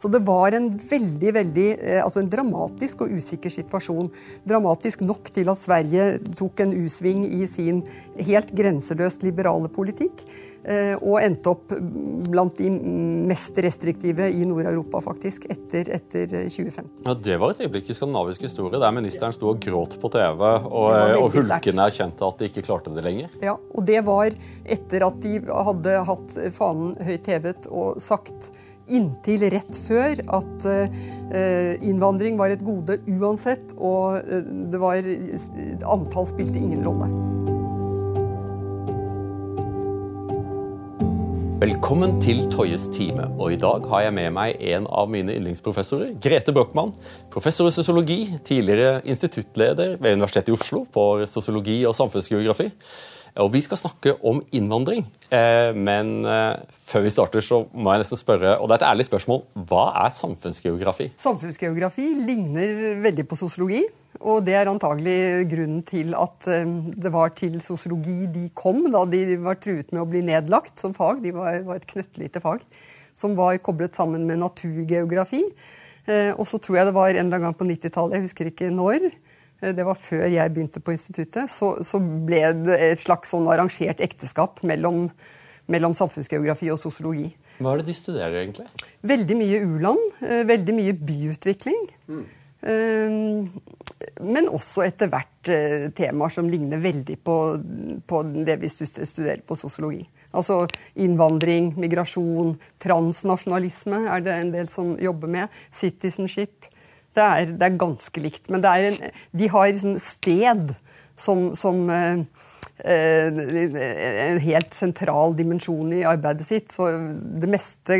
Så det var en veldig, veldig, eh, altså en dramatisk og usikker situasjon. Dramatisk nok til at Sverige tok en U-sving i sin helt grenseløst liberale politikk. Eh, og endte opp blant de mest restriktive i Nord-Europa, faktisk, etter, etter 2015. Ja, Det var et øyeblikk i skandinavisk historie der ministeren sto og gråt på TV, og, og hulkene erkjente at de ikke klarte det lenger. Ja, og det var etter at de hadde hatt fanen høyt hevet og sagt inntil rett før at uh, innvandring var et gode uansett, og uh, det var Antall spilte ingen rolle. Velkommen til Toyes time. og I dag har jeg med meg en av mine yndlingsprofessorer, Grete Brochmann. Professor i sosiologi, tidligere instituttleder ved Universitetet i Oslo på sosiologi og samfunnsgeografi. Og Vi skal snakke om innvandring. Eh, men eh, før vi starter, så må jeg nesten spørre, og det er et ærlig spørsmål, hva er samfunnsgeografi? Samfunnsgeografi ligner veldig på sosiologi. Og det er antagelig grunnen til at eh, det var til sosiologi de kom da de var truet med å bli nedlagt som fag. De var, et knøttlite fag som var koblet sammen med naturgeografi. Og så tror jeg det var en eller annen gang på 90-tallet, jeg husker ikke når, det var før jeg begynte på instituttet, så, så ble det et slags sånn arrangert ekteskap mellom, mellom, samfunnsgeografi og sosiologi. Hva er det de studerer, egentlig? Veldig mye u-land. Eh, veldig mye byutvikling. Mm. Men også etter hvert temaer som ligner veldig på, på det vi studerer på sosiologi. Altså innvandring, migrasjon, transnasjonalisme er det en del som jobber med. Citizenship. Det er, det er ganske likt. Men en, de har liksom sted som, som uh, en helt sentral dimensjon i arbeidet sitt. Så det meste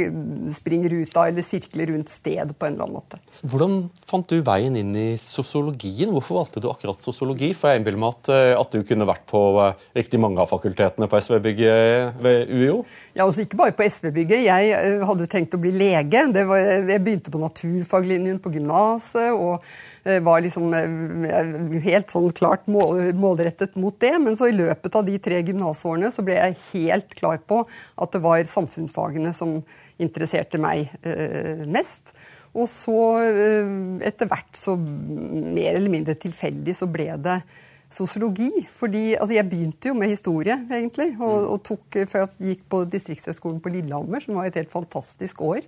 springer ut av eller sirkler rundt sted på en eller annen måte. Hvordan fant du veien inn i sosiologien? Hvorfor valgte du akkurat sosiologi? For jeg innbiller meg at, eh, at, du kunne vært på eh, riktig mange av fakultetene på SV-bygget ved UiO? Ja, også Ikke bare på SV-bygget. Jeg hadde tenkt å bli lege. Var, jeg begynte på naturfaglinjen på gymnaset. og Eh, var liksom eh, helt sånn klart målrettet mot det. Men så i løpet av de tre gymnasårene så ble jeg helt klar på at det var samfunnsfagene som interesserte meg eh, mest. Og så etter hvert, så mer eller mindre tilfeldig, så ble det sosiologi. Fordi altså Jeg begynte jo med historie, egentlig. Og, og tok, før jeg gikk på Distriktshøgskolen på Lillehammer, som var et helt fantastisk år.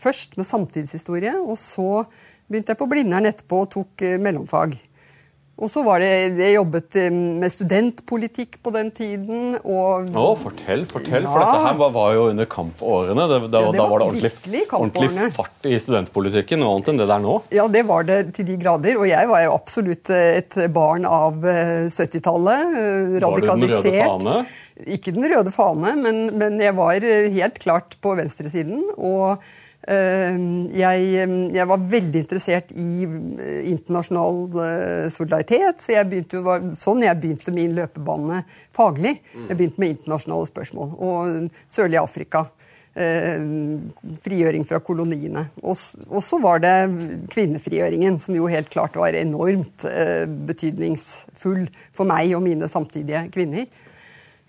Først med samtidshistorie, og så begynte jeg på Blindern etterpå og tok eh, mellomfag. Og så var det, Jeg jobbet eh, med studentpolitikk på den tiden. Og, Å, fortell, fortell, ja. for dette her var, var jo under kampårene. Det, det, ja, det da var det ordentlig, ordentlig, fart i studentpolitikken, noe annet enn det der nå. Ja, det var det til de grader. Og jeg var jo absolutt eh, et barn av 70-tallet. Radikalisert. Var du den røde fane? Ikke den røde fane, men, men jeg var helt klart på venstresiden. og jeg, jeg, var veldig interessert i eh, internasjonal eh, solidaritet. så jeg begynte, sånn jeg begynte min løpebane faglig. Jeg begynte med internasjonale spørsmål. Og sørlig Afrika. frigjøring fra koloniene. Og, så var det kvinnefrigjøringen, som jo helt klart var enormt betydningsfull for meg og mine samtidige kvinner.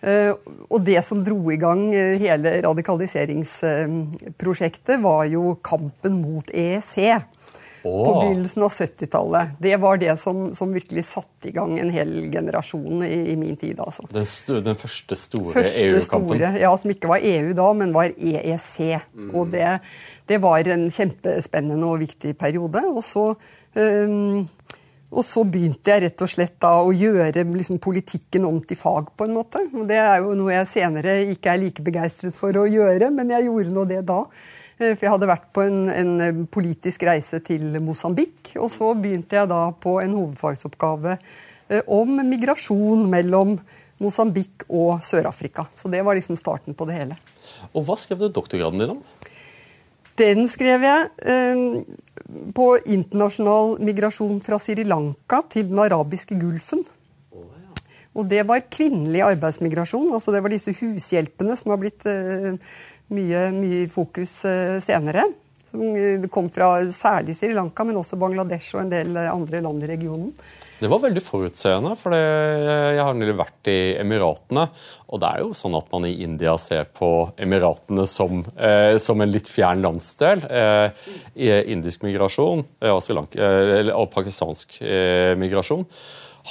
Eh, og det som dro i gang eh, hele radikaliseringsprosjektet, var jo kampen mot EEC. Oh. På begynnelsen av 70-tallet. Det var det som, som, virkelig satte i gang en hel generasjon i, i min tid. Altså. Den, den, første store EU-kampen? Ja, Som ikke var EU da, men var EEC. Mm. Og det, det, var en kjempespennende og viktig periode. Og så um, og så begynte jeg rett og slett da å gjøre liksom, politikken om til fag, på en måte. Og det er jo noe jeg senere ikke er like begeistret for å gjøre, men jeg gjorde nå det da. Eh, for jeg hadde vært på en, en politisk reise til Mosambik, og så begynte jeg da på en hovedfagsoppgave eh, om migrasjon mellom Mosambik og Sør-Afrika. Så det var liksom starten på det hele. Og Hva skrev du doktorgraden din om? Den skrev jeg eh, på internasjonal migrasjon fra Sri Lanka til den arabiske Gulfen. Og det var kvinnelig arbeidsmigrasjon. altså Det var disse hushjelpene som har blitt eh, mye, mye fokus eh, senere. Som kom fra særlig Sri Lanka, men også Bangladesh og en del andre land i regionen. Det var veldig forutseende, for jeg har nylig vært i Emiratene. Og det er jo sånn at man i India ser på Emiratene som, eh, som en litt fjern landsdel. Eh, indisk migrasjon eh, og, eh, pakistansk eh, migrasjon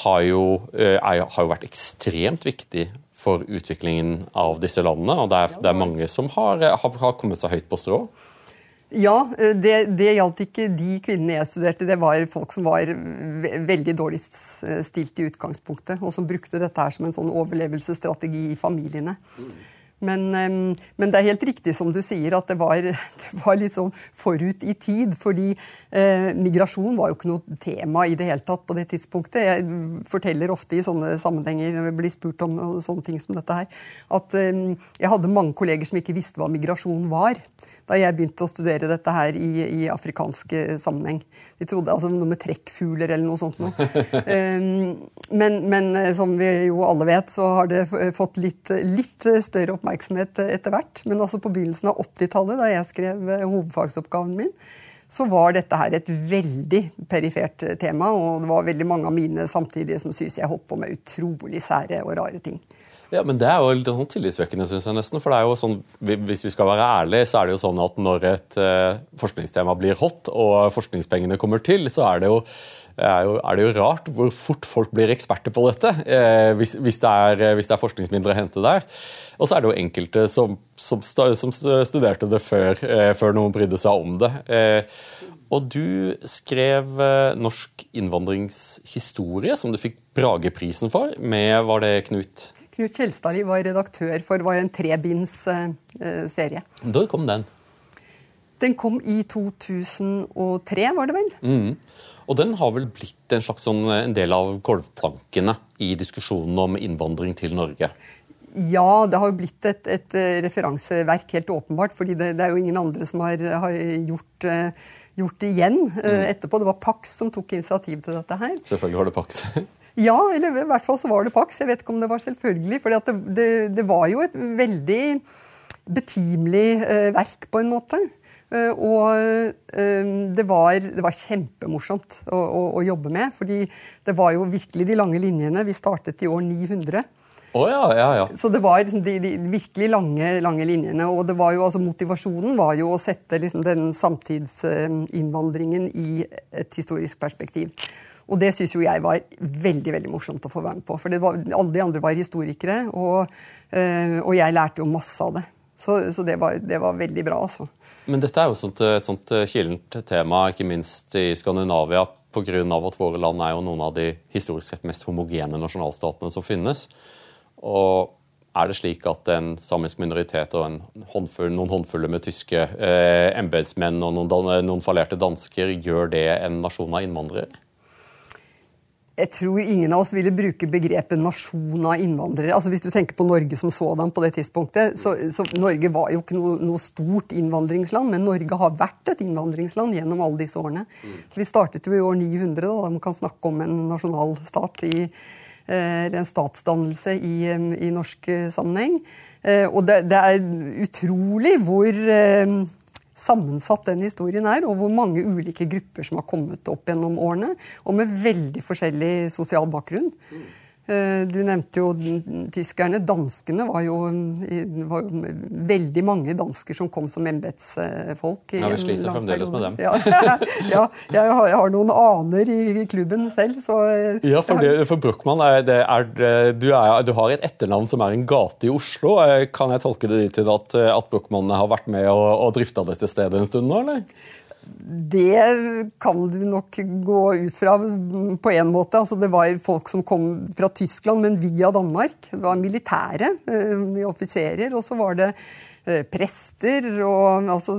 har jo, eh, er, har jo vært ekstremt viktig for utviklingen av disse landene. Og det er, det er mange som har, har, har kommet seg høyt på strå. Ja, eh, det, det, gjaldt ikke de kvinnene jeg studerte. Det var folk som var veldig dårlig stilt i utgangspunktet, og som brukte dette her som en sånn overlevelsesstrategi i familiene. Men, men, det er helt riktig som du sier, at det var, det var litt sånn forut i tid. Fordi eh, migrasjon var jo ikke noe tema i det hele tatt på det tidspunktet. Jeg forteller ofte i sånne sammenhenger når jeg blir spurt om sånne ting som dette her, at eh, jeg hadde mange kolleger som ikke visste hva migrasjon var da jeg begynte å studere dette her i, i afrikansk eh, sammenheng. De trodde altså noe med trekkfugler eller noe sånt noe. um, men, men, eh, som vi jo alle vet, så har det fått litt, litt større oppmerksomhet etter hvert. Men altså på begynnelsen av 80-tallet, da jeg skrev eh, hovedfagsoppgaven min, så var dette her et veldig perifert tema, og det var veldig mange av mine samtidige som syntes jeg holdt på med utrolig sære og rare ting. Ja, men Det er jo litt sånn tillitvekkende, synes jeg nesten. For det er jo sånn, Hvis vi skal være ærlige, så er det jo sånn at når et uh, forskningstema blir hot, og forskningspengene kommer til, så er det jo, er, jo, er det jo rart hvor fort folk blir eksperter på dette. Eh, hvis, hvis, det er, hvis, det er, forskningsmidler å hente der. Og så er det jo enkelte som, som, som studerte det før, eh, før, noen brydde seg om det. Eh, og du skrev eh, norsk innvandringshistorie, som du fikk Brageprisen for, med Var det Knut? Knut Kjeldstadli var redaktør for var en trebinds eh, serie. Da kom den? Den kom i 2003, var det vel? Mm. Og den har vel blitt en slags sånn, en del av golvplankene i diskusjonen om innvandring til Norge? Ja, det har jo blitt et, et eh, referanseverk, helt åpenbart. fordi det, det, er jo ingen andre som har, har gjort, gjort, det igjen uh, etterpå. Det var Pax som tok initiativ til dette her. Selvfølgelig var det Pax. Ja, eller i hvert fall så var det Pax. Jeg vet ikke om det var selvfølgelig. For det, det, det, var jo et veldig betimelig eh, verk, på en måte. Uh, og uh, det, var, det, var, kjempemorsomt å, å, å, jobbe med. fordi det var jo virkelig de lange linjene. Vi startet i år 900. Oh, ja, ja, ja. Så det var liksom de, de, virkelig lange, lange, linjene. Og det var jo, altså, motivasjonen var jo å sette liksom, den samtidsinnvandringen i et historisk perspektiv. Og det syns jo jeg var veldig veldig morsomt å få være med på. For var, alle de andre var historikere, og, øh, og, jeg lærte jo masse av det. Så, så det, var, det, var, veldig bra, altså. Men dette er jo sånt, et sånt eh, kilent tema, ikke minst i Skandinavia, pga. at våre land er jo noen av de historisk sett mest homogene nasjonalstatene som finnes. Og er det slik at en samisk minoritet og håndfull, noen håndfulle med tyske eh, embetsmenn og noen, noen fallerte dansker gjør det en nasjon av innvandrere? Jeg tror ingen av oss ville bruke begrepet 'nasjon av innvandrere'. Altså Hvis du tenker på Norge som sådan på det tidspunktet, så, så Norge var jo ikke noe, noe, stort innvandringsland, men Norge har vært et innvandringsland gjennom alle disse årene. Så Vi startet jo i år 900, da, da man kan snakke om en nasjonalstat i eller en statsdannelse i, i norsk sammenheng. Eh, og det, det, er utrolig hvor eh, sammensatt den historien er, og hvor mange ulike grupper som har kommet opp gjennom årene, og med veldig forskjellig sosial bakgrunn. Eh, du nevnte jo tyskerne. Danskene var jo, var jo, veldig mange dansker som kom som embetsfolk. Ja, Vi sliter fremdeles med dem. Ja, ja jeg, har, jeg, har, noen aner i klubben selv, så Ja, for, det, for Brochmann, er, det, er, du, er, du, har et etternavn som er en gate i Oslo. Eh, kan jeg tolke det til at, at Brochmann har vært med og, og drifta dette stedet en stund nå, eller? Det kan du nok gå ut fra på en måte. Altså, det var folk som kom fra Tyskland, men via Danmark. Det var militære, med offiserer. Og så var det uh, prester og altså,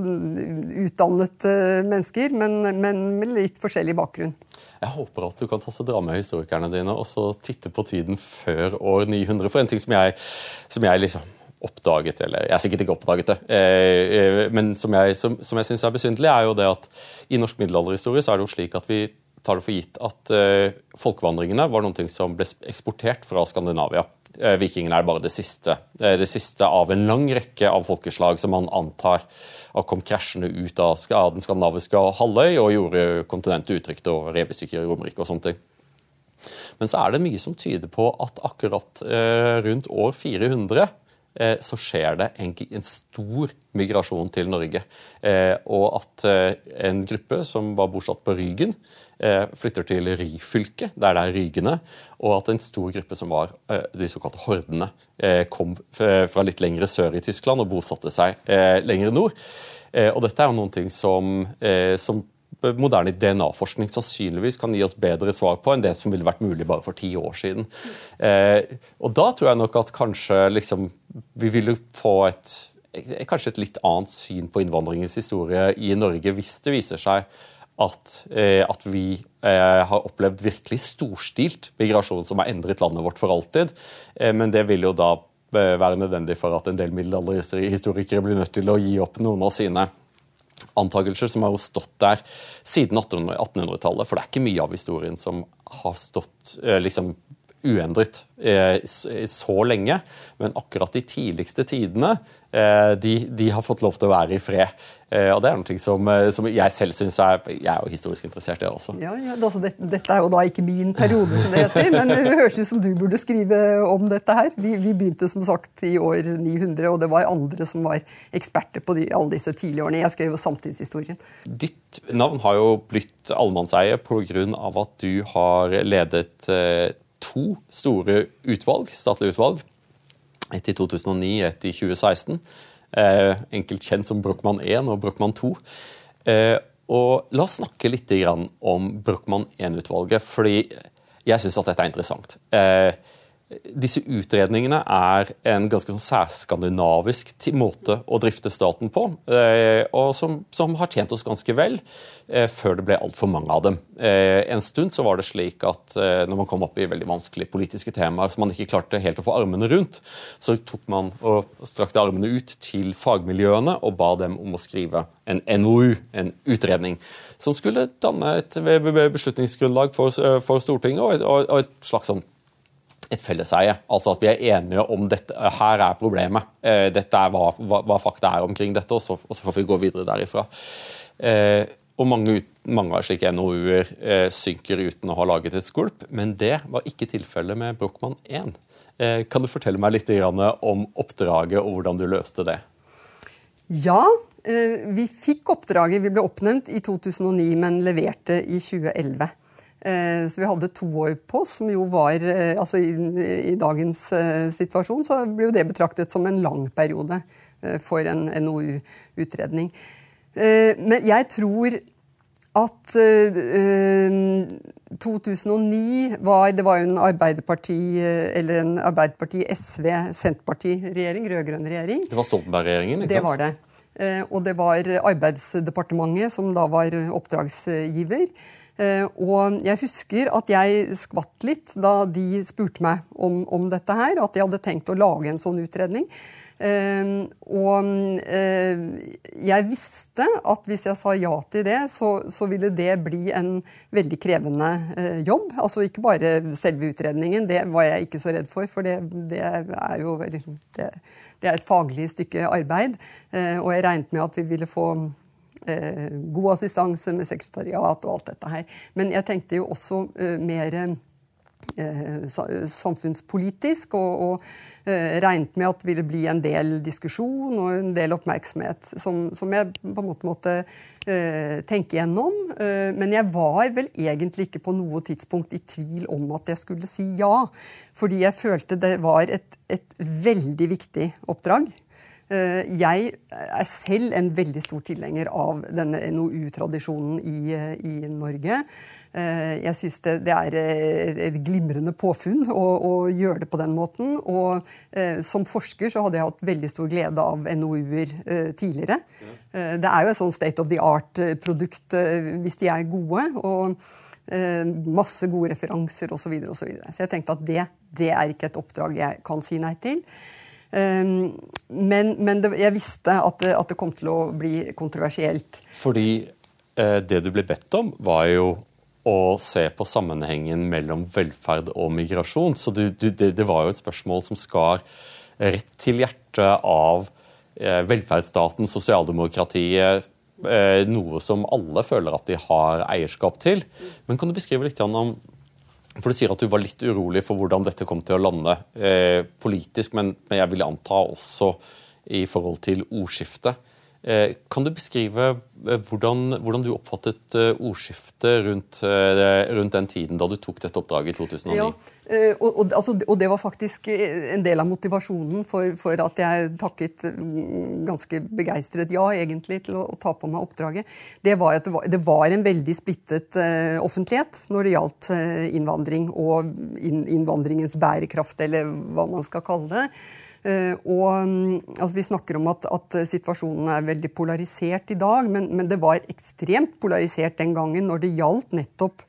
utdannede mennesker, men, men, med litt forskjellig bakgrunn. Jeg håper at du kan dra med historikerne dine og titte på tiden før år 900. For en ting som jeg, som jeg liksom oppdaget, eller jeg har sikkert ikke oppdaget det, eh, eh, men som jeg, som, jeg syns er besynderlig, er jo det at i norsk middelalderhistorie så er det jo slik at vi tar det for gitt at uh, folkevandringene var noe som ble eksportert fra Skandinavia. Uh, vikingene er bare det siste, uh, det siste av en lang rekke av folkeslag som man antar kom krasjende ut av, av den skandinaviske halvøy og gjorde kontinentet utrygt og revestykker i Romerike og sånne ting. Men så er det mye som tyder på at akkurat eh, rundt år 400 eh, så skjer det en, en, stor migrasjon til Norge. Eh, og at eh, en gruppe som var bosatt på Rygen, eh, flytter til Ryfylke, der det er Rygene. Og at en stor gruppe som var eh, de såkalte hordene, kom fra litt lengre sør i Tyskland og bosatte seg lenger nord. og dette er jo noen ting som, som moderne DNA-forskning sannsynligvis kan gi oss bedre svar på enn det som ville vært mulig bare for ti år siden. Eh, og da tror jeg nok at kanskje liksom, vi ville få et kanskje et litt annet syn på innvandringens historie i Norge hvis det viser seg at, eh, at vi eh, har opplevd virkelig storstilt migrasjon som har endret landet vårt for alltid. Eh, men det vil jo da eh, være nødvendig for at en del middelalderhistorikere blir nødt til å gi opp noen av sine antakelser som har jo stått der siden 1800-tallet. For det er ikke mye av historien som har stått eh, liksom, uendret så lenge. Men akkurat de tidligste tidene Eh, de, de, har fått lov til å være i fred. Eh, og det er noe som, eh, som jeg selv syns er Jeg er jo historisk interessert i det også. Ja, ja, altså dette, dette er jo da ikke min periode, som det heter, men det høres ut som du burde skrive om dette her. Vi, vi, begynte som sagt i år 900, og det var andre som var eksperter på de, alle disse tidlige årene. Jeg skrev jo samtidshistorien. Ditt navn har jo blitt allemannseie pga. at du har ledet to store utvalg, statlige utvalg et i 2009, et i 2016. Eh, enkelt kjent som Brochmann 1 og Brochmann 2. Eh, og la oss snakke litt om Brochmann 1-utvalget, fordi jeg syns at dette er interessant. Eh, disse utredningene er en ganske sånn særskandinavisk måte å drifte staten på, eh, og som, som har tjent oss ganske vel eh, før det ble altfor mange av dem. Eh, en stund så var det slik at når man kom opp i veldig vanskelige politiske temaer som man ikke klarte helt å få armene rundt, så tok man og strakte armene ut til fagmiljøene og ba dem om å skrive en NOU, en utredning, som skulle danne et beslutningsgrunnlag for, for Stortinget og et, og et slags sånn et felleseie. Altså at vi er enige om dette. Her er problemet. Eh, dette er hva, hva, hva fakta er omkring dette, og så, og så, får vi gå videre derifra. Eh, og mange, mange av slike NOU-er eh, synker uten å ha laget et skulp, men det var ikke tilfellet med Brochmann 1. Eh, kan du fortelle meg litt om oppdraget og hvordan du løste det? Ja, eh, vi fikk oppdraget. Vi ble oppnevnt i 2009, men leverte i 2011. Eh, så vi hadde to år på oss, som jo var eh, altså i, i, dagens eh, situasjon så blir jo det betraktet som en lang periode for en NOU-utredning. Men jeg tror at 2009 var Det var jo en Arbeiderparti eller en Arbeiderparti, SV, Senterparti-regjering, rød-grønn regjering. Det var Stoltenberg-regjeringen? ikke sant? Det var det. Og det var Arbeidsdepartementet som da var oppdragsgiver. Eh, og jeg husker at jeg skvatt litt da de spurte meg om, om dette her, at de hadde tenkt å lage en sånn utredning. Uh, og uh, jeg visste at hvis jeg sa ja til det, så, så ville det bli en veldig krevende jobb. Altså ikke bare selve utredningen, det var jeg ikke så redd for, for det, det er jo det, det, er et faglig stykke arbeid. og jeg regnet med at vi ville få eh, god assistanse med sekretariat og alt dette her. Men jeg tenkte jo også eh, mer eh, samfunnspolitisk, og, og eh, regnet med at det ville bli en del diskusjon og en del oppmerksomhet som, som jeg på en måte måtte eh, tenke gjennom. Eh, men jeg var vel egentlig ikke på noe tidspunkt i tvil om at jeg skulle si ja. Fordi jeg følte det var et, et veldig viktig oppdrag. Eh, jeg er selv en veldig stor tilhenger av denne NOU-tradisjonen i, i, Norge. Eh, jeg syns det, det, er et glimrende påfunn å, å, gjøre det på den måten. Og eh, som forsker så hadde jeg hatt veldig stor glede av NOU-er tidligere. Det er jo et sånn state of the art-produkt hvis de er gode. og masse gode referanser osv. Så, videre, og så, videre. så jeg tenkte at det, det er ikke et oppdrag jeg kan si nei til. Ehm, men, men det, jeg visste at det, at det, kom til å bli kontroversielt. Fordi eh, det du ble bedt om, var jo å se på sammenhengen mellom velferd og migrasjon. Så du, du, det, det, var jo et spørsmål som skar rett til hjertet av eh, velferdsstaten, sosialdemokratiet, eh, noe som alle føler at de har eierskap til. Men kan du beskrive litt om For Du sier at du var litt urolig for hvordan dette kom til å lande eh, politisk, men, men, jeg vil anta også i forhold til ordskiftet. Eh, kan du beskrive eh, hvordan, hvordan du oppfattet eh, ordskiftet rundt, rundt, den tiden da du tok dette oppdraget i 2009? Ja, og, og, altså, og, det var faktisk en del av motivasjonen for, for at jeg takket mm, ganske begeistret ja egentlig til å, å, ta på meg oppdraget. Det var at det var, det var en veldig splittet uh, offentlighet når det gjaldt innvandring og inn, innvandringens bærekraft, eller hva man skal kalle det. Eh, og mm, altså, Vi snakker om at, at, situasjonen er veldig polarisert i dag, men, men det var ekstremt polarisert den gangen når det gjaldt nettopp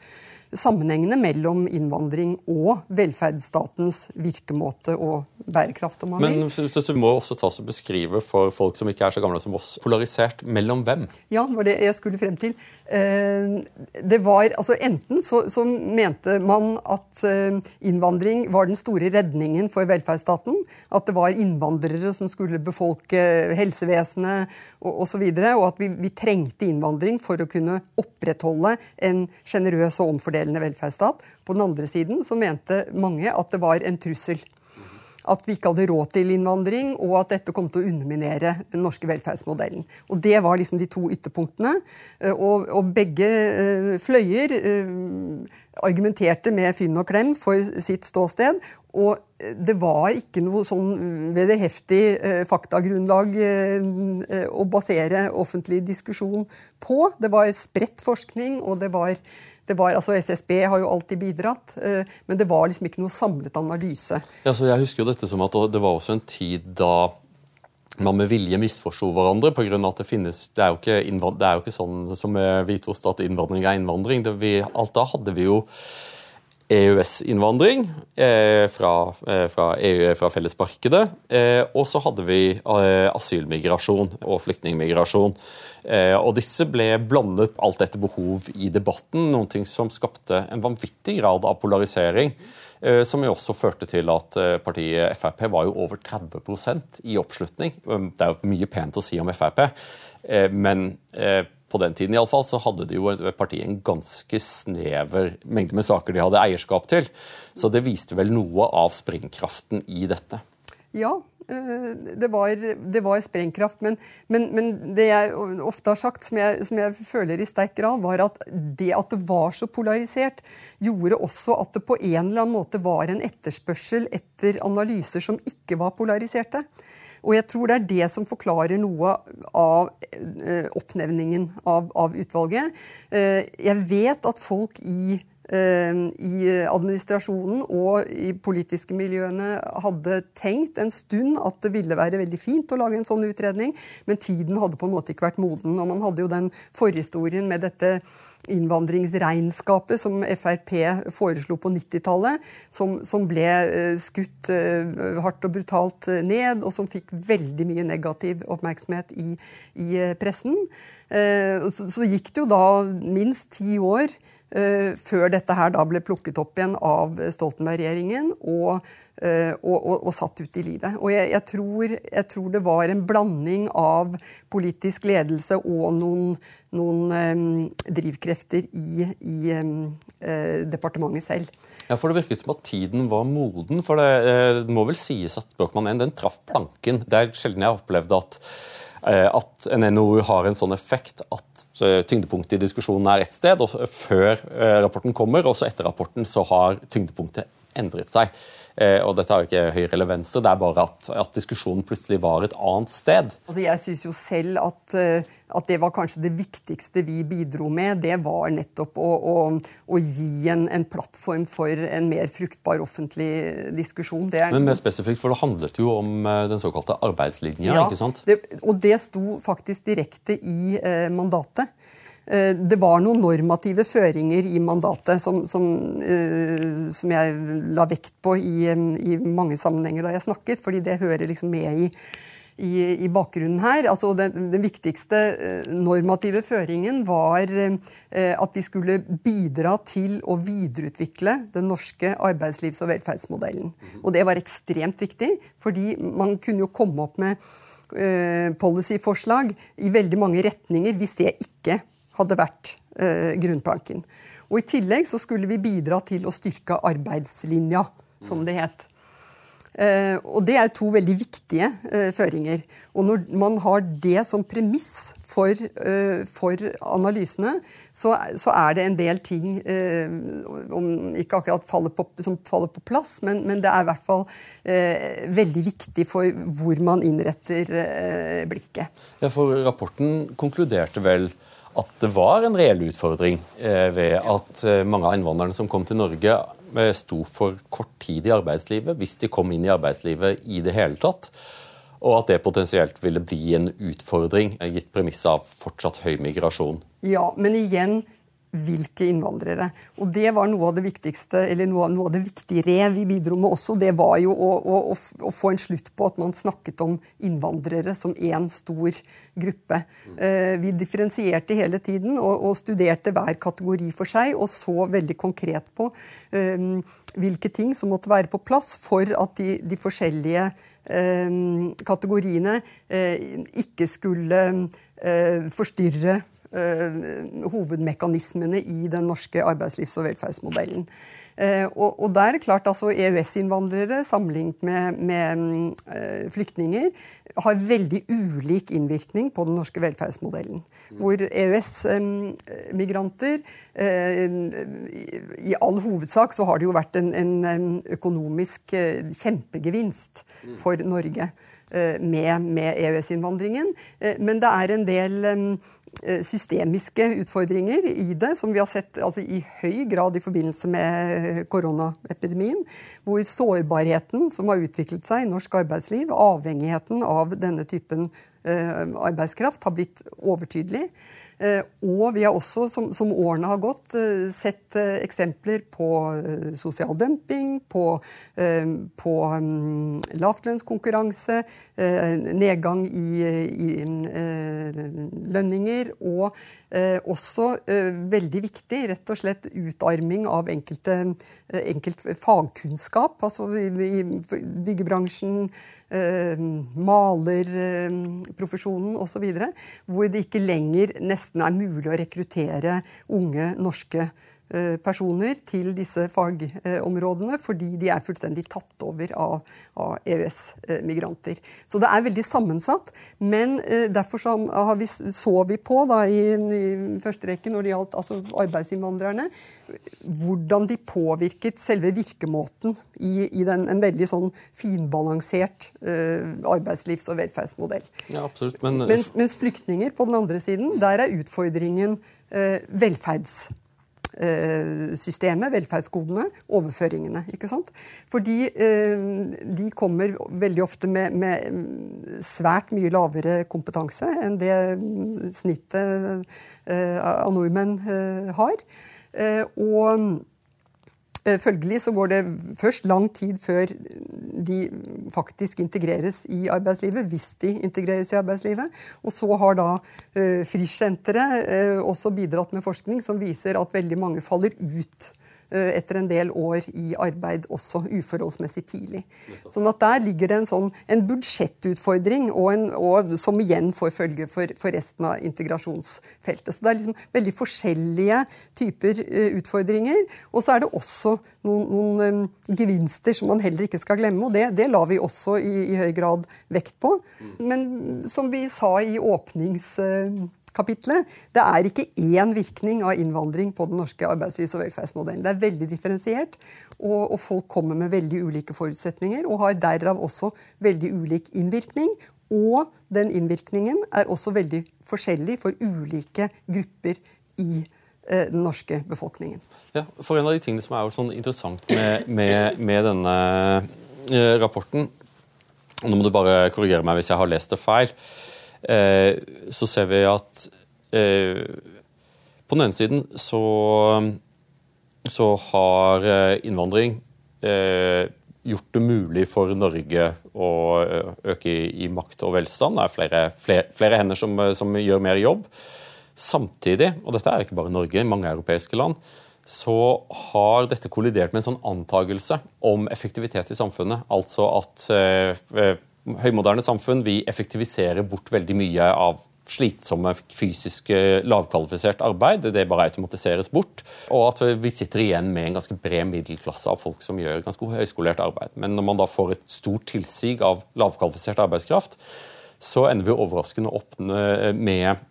sammenhengene mellom innvandring og velferdsstatens virkemåte og bærekraft. om man Men så, så må også ta og beskrive for folk som ikke er så gamle som oss, polarisert mellom hvem? Ja, det var det jeg skulle frem til. Eh, det var, altså Enten så, så mente man at eh, innvandring var den store redningen for velferdsstaten. At det var innvandrere som skulle befolke helsevesenet osv. Og, så videre, og at vi, vi trengte innvandring for å kunne opprettholde en sjenerøs og omfordelende velfungerende velferdsstat. På den andre siden så mente mange at det var en trussel. At vi ikke hadde råd til innvandring, og at dette kom til å underminere den norske velferdsmodellen. Og Det var liksom de to ytterpunktene. Eh, og, og begge uh, fløyer uh, argumenterte med fynn og klem for sitt ståsted. Og det var ikke noe sånn vederheftig eh, faktagrunnlag å basere offentlig diskusjon på. Det var spredt forskning, og det var det var, altså SSB har jo alltid bidratt, eh, men det var liksom ikke noe samlet analyse. Ja, så jeg husker jo dette som at Det var også en tid da man med vilje misforsto hverandre. På grunn av at Det finnes, det er jo ikke, det er jo ikke sånn som med hvitost at innvandring er innvandring. Det vi, alt da hadde vi jo EØS-innvandring eh, fra, eh, fra, EU, fra fellesmarkedet. Eh, og så hadde vi eh, asylmigrasjon og flyktningmigrasjon. Eh, og disse ble blandet alt etter behov i debatten, noen ting som skapte en vanvittig grad av polarisering. Eh, som jo også førte til at partiet Frp var jo over 30% i oppslutning. Det er jo mye pent å si om Frp, men på den tiden i alle fall, så hadde de jo partiet en ganske snever mengde med saker de hadde eierskap til. Så det viste vel noe av springkraften i dette. Ja, det var, det var sprengkraft. Men, men, men, det jeg ofte har sagt, som jeg, som jeg, føler i sterk grad, var at det at det var så polarisert, gjorde også at det på en eller annen måte var en etterspørsel etter analyser som ikke var polariserte. Og jeg tror det er det som forklarer noe av eh, oppnevningen av, av utvalget. Eh, jeg vet at folk i eh, i administrasjonen og i politiske miljøene hadde tenkt en stund at det ville være veldig fint å lage en sånn utredning, men tiden hadde på en måte ikke vært moden. Og man hadde jo den forhistorien med dette innvandringsregnskapet som Frp foreslo på 90-tallet, som, som, ble uh, skutt uh, hardt og brutalt uh, ned, og som fikk veldig mye negativ oppmerksomhet i, i pressen. Så, så, gikk det jo da minst ti år før dette her da ble plukket opp igjen av Stoltenberg-regjeringen. og Eh, og, og, og, satt ut i livet. Og jeg, jeg, tror, jeg, tror, det var en blanding av politisk ledelse og noen, noen um, drivkrefter i, i um, uh, departementet selv. Ja, for Det virket som at tiden var moden. For det, det må vel sies at Brochmann 1 den traff planken. Det er sjelden jeg har opplevd at at en NOU har en sånn effekt at tyngdepunktet i diskusjonen er ett sted, og før rapporten kommer, og så etter rapporten så har tyngdepunktet endret seg. Eh, og dette har jo ikke høyre eller venstre, det er bare at, at diskusjonen plutselig var et annet sted. Altså jeg syns jo selv at, eh, at, det var kanskje det viktigste vi bidro med. Det var nettopp å, å, å gi en, en, plattform for en mer fruktbar offentlig diskusjon. Er, Men mer spesifikt, for det handlet jo om eh, den såkalte arbeidslinja, ja, ikke sant? Det, og det sto faktisk direkte i eh, mandatet. Eh, det var noen normative føringer i mandatet som, som, uh, som jeg la vekt på i, i, mange sammenhenger da jeg snakket, fordi det hører liksom med i, i, i bakgrunnen her. Altså den, den, viktigste uh, normative føringen var at vi skulle bidra til å videreutvikle den norske arbeidslivs- og velferdsmodellen. Og det var ekstremt viktig, fordi man kunne jo komme opp med policyforslag i veldig mange retninger hvis det ikke hadde vært eh, grunnplanken. Og I tillegg så skulle vi bidra til å styrke arbeidslinja, som det het. Eh, og Det er to veldig viktige eh, føringer. Og Når man har det som premiss for, eh, for analysene, så, så, er det en del ting eh, om ikke akkurat faller på, som faller på plass, men, men, det er i hvert fall eh, veldig viktig for hvor man innretter eh, blikket. Ja, for Rapporten konkluderte vel at det var en reell utfordring ved at mange av innvandrerne som kom til Norge, sto for kort tid i arbeidslivet, hvis de kom inn i arbeidslivet i det hele tatt. Og at det potensielt ville bli en utfordring, gitt premisset av fortsatt høy migrasjon. Ja, men igjen hvilke innvandrere. Og Det var noe av det viktigste, eller noe, noe av det viktigere vi bidro med også. Det var jo å, å, å, få en slutt på at man snakket om innvandrere som én stor gruppe. Eh, vi differensierte hele tiden og, og, studerte hver kategori for seg, og så veldig konkret på eh, hvilke ting som måtte være på plass for at de, de forskjellige eh, kategoriene eh, ikke skulle eh, forstyrre hovedmekanismene i den norske arbeidslivs- og velferdsmodellen. Eh, og, og der er det klart altså EØS-innvandrere sammenlignet med, med uh, flyktninger har veldig ulik innvirkning på den norske velferdsmodellen. Hvor EØS-migranter i all hovedsak så har det jo vært en, en økonomisk kjempegevinst for Norge med, med EØS-innvandringen. Men det er en del Eh, systemiske utfordringer i det, som vi har sett altså, i høy grad i forbindelse med koronaepidemien. Hvor sårbarheten som har utviklet seg i norsk arbeidsliv, avhengigheten av denne typen eh, arbeidskraft, har blitt overtydelig. Eh, og vi har også, som, som årene har gått, eh, sett eh, eksempler på sosial dumping, på, på um, lavtlønnskonkurranse, nedgang i, i lønninger og også veldig viktig, rett og slett utarming av enkelte, enkelt fagkunnskap. Altså i byggebransjen, malerprofesjonen osv. Hvor det ikke lenger nesten nesten er mulig å rekruttere unge norske personer til disse fagområdene, fordi de er fullstendig tatt over av, av EØS-migranter. Så det er veldig sammensatt. Men eh, derfor så, vi, så vi på da, i, i, første rekke når det gjaldt altså arbeidsinnvandrerne, hvordan de påvirket selve virkemåten i, i den, en veldig sånn finbalansert uh, arbeidslivs- og velferdsmodell. Ja, absolutt. Men... Mens, mens, flyktninger på den andre siden, der er utfordringen velferds systemet, velferdsgodene, overføringene. ikke sant? Fordi eh, de kommer veldig ofte med, med, svært mye lavere kompetanse enn det snittet eh, av nordmenn eh, har. Og Følgelig så går det først lang tid før de faktisk integreres i arbeidslivet, hvis de integreres i arbeidslivet. Og så har da Frischsenteret uh, også bidratt med forskning som viser at veldig mange faller ut Eh, etter en del år i arbeid også uforholdsmessig tidlig. Sånn at Der ligger det en, sånn, en budsjettutfordring, og, en, og som igjen får følge for, for, resten av integrasjonsfeltet. Så Det er liksom veldig forskjellige typer uh, utfordringer. Og så er det også noen, noen um, gevinster som man heller ikke skal glemme, og det, det la vi også i, i høy grad vekt på. Mm. Men som vi sa i åpnings... Uh, kapitlet. Det er ikke én virkning av innvandring på den norske arbeidslivs- og velferdsmodellen. Det er veldig differensiert, og, og, folk kommer med veldig ulike forutsetninger og har derav også veldig ulik innvirkning. Og den innvirkningen er også veldig forskjellig for ulike grupper i eh, den norske befolkningen. Ja, for En av de tingene som er jo sånn interessant med, med, med denne eh, rapporten Nå må du bare korrigere meg hvis jeg har lest det feil. Eh, så ser vi at eh, på den ene siden så, så har eh, innvandring gjort det mulig for Norge å øke i, makt og velstand. Det er flere, flere, flere hender som, som, gjør mer jobb. Samtidig, og dette er ikke bare Norge, mange europeiske land, så har dette kollidert med en sånn antagelse om effektivitet i samfunnet. Altså at høymoderne samfunn vi effektiviserer bort veldig mye av slitsomme, fysiske, lavkvalifisert arbeid. Det bare automatiseres bort. Og at vi sitter igjen med en ganske bred middelklasse av folk som gjør ganske høyskolert arbeid. Men når man da får et stort tilsig av lavkvalifisert arbeidskraft, så ender vi overraskende opp med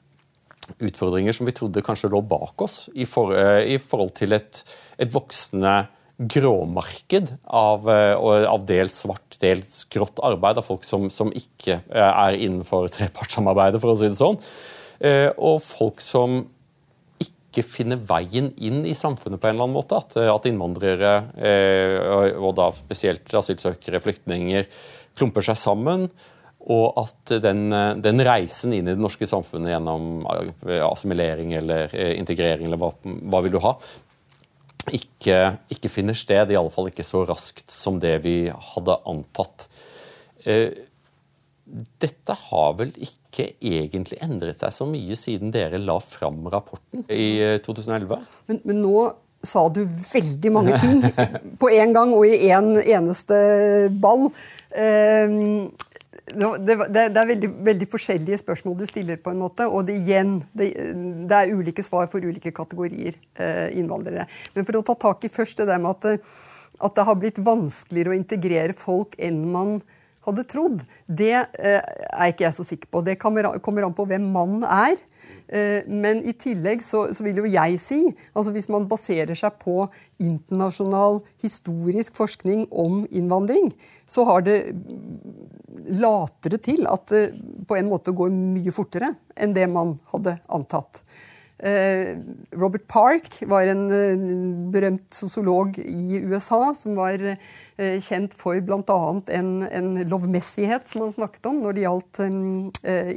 utfordringer som vi trodde kanskje lå bak oss, i, i forhold til et, et voksende gråmarked av, eh, av dels svart, dels grått arbeid av folk som, som ikke eh, er innenfor trepartssamarbeidet, for å si det sånn. Eh, og folk som ikke finner veien inn i samfunnet på en eller annen måte. At, at innvandrere, og da spesielt asylsøkere, flyktninger, klumper seg sammen. Og at den, den, reisen inn i det norske samfunnet gjennom assimilering eller integrering, eller hva, hva vil du ha, ikke, ikke, finner sted. I alle fall ikke så raskt som det vi hadde antatt. Eh, dette har vel ikke egentlig endret seg så mye siden dere la fram rapporten i 2011? Eh, men, men nå sa du veldig mange ting på en gang og i en eneste ball. Eh, det, det, er veldig, veldig, forskjellige spørsmål du stiller, på en måte, og det, igjen, det, det er ulike svar for ulike kategorier eh, innvandrere. Men for å ta tak i først det der med at, at det har blitt vanskeligere å integrere folk enn man hadde trodd, det eh, er ikke jeg så sikker på. Det kommer, an på hvem mannen er. Eh, men i tillegg så, så, vil jo jeg si altså Hvis man baserer seg på internasjonal historisk forskning om innvandring, så har det latere til at det på en måte går mye fortere enn det man hadde antatt. Eh, Robert Park var en eh, berømt sosiolog i USA som var eh, kjent for bl.a. En, en lovmessighet som han snakket om når det gjaldt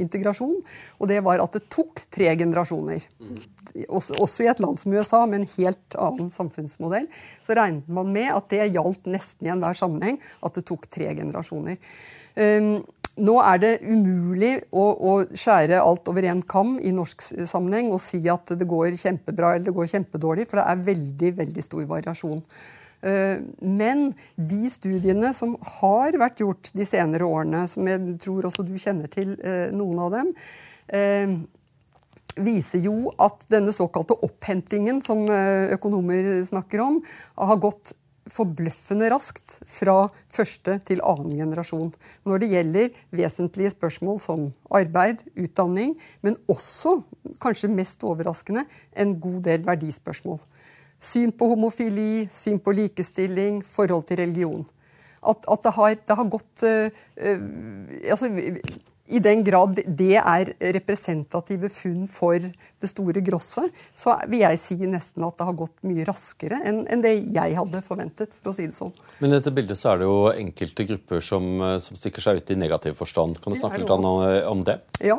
integrasjon. Og det var at det tok tre generasjoner. Også, også i et land som USA med en helt annen samfunnsmodell. Så regnet man med at det gjaldt nesten i enhver sammenheng at det tok tre generasjoner. Um, nå er det umulig å, å skjære alt over én kam i norsk sammenheng og si at det går kjempebra eller det går kjempedårlig, for det er veldig, veldig stor variasjon. Eh, men de studiene som har vært gjort de senere årene, som jeg tror også du kjenner til eh, noen av dem, eh, viser jo at denne såkalte opphentingen som økonomer snakker om, har gått forbløffende raskt fra første til annen generasjon når det gjelder vesentlige spørsmål som arbeid, utdanning, men også, kanskje mest overraskende, en god del verdispørsmål. Syn på homofili, syn på likestilling, forhold til religion. At, at det, har, det, har, gått øh, øh, altså, i den grad det er representative funn for det store grosset, så vil jeg si nesten at det har gått mye raskere enn, det jeg hadde forventet. for å si det sånn. Men i dette bildet så er det jo enkelte grupper som, eh, som stikker seg ut i negativ forstand. Kan du snakke litt om, om det? Ja,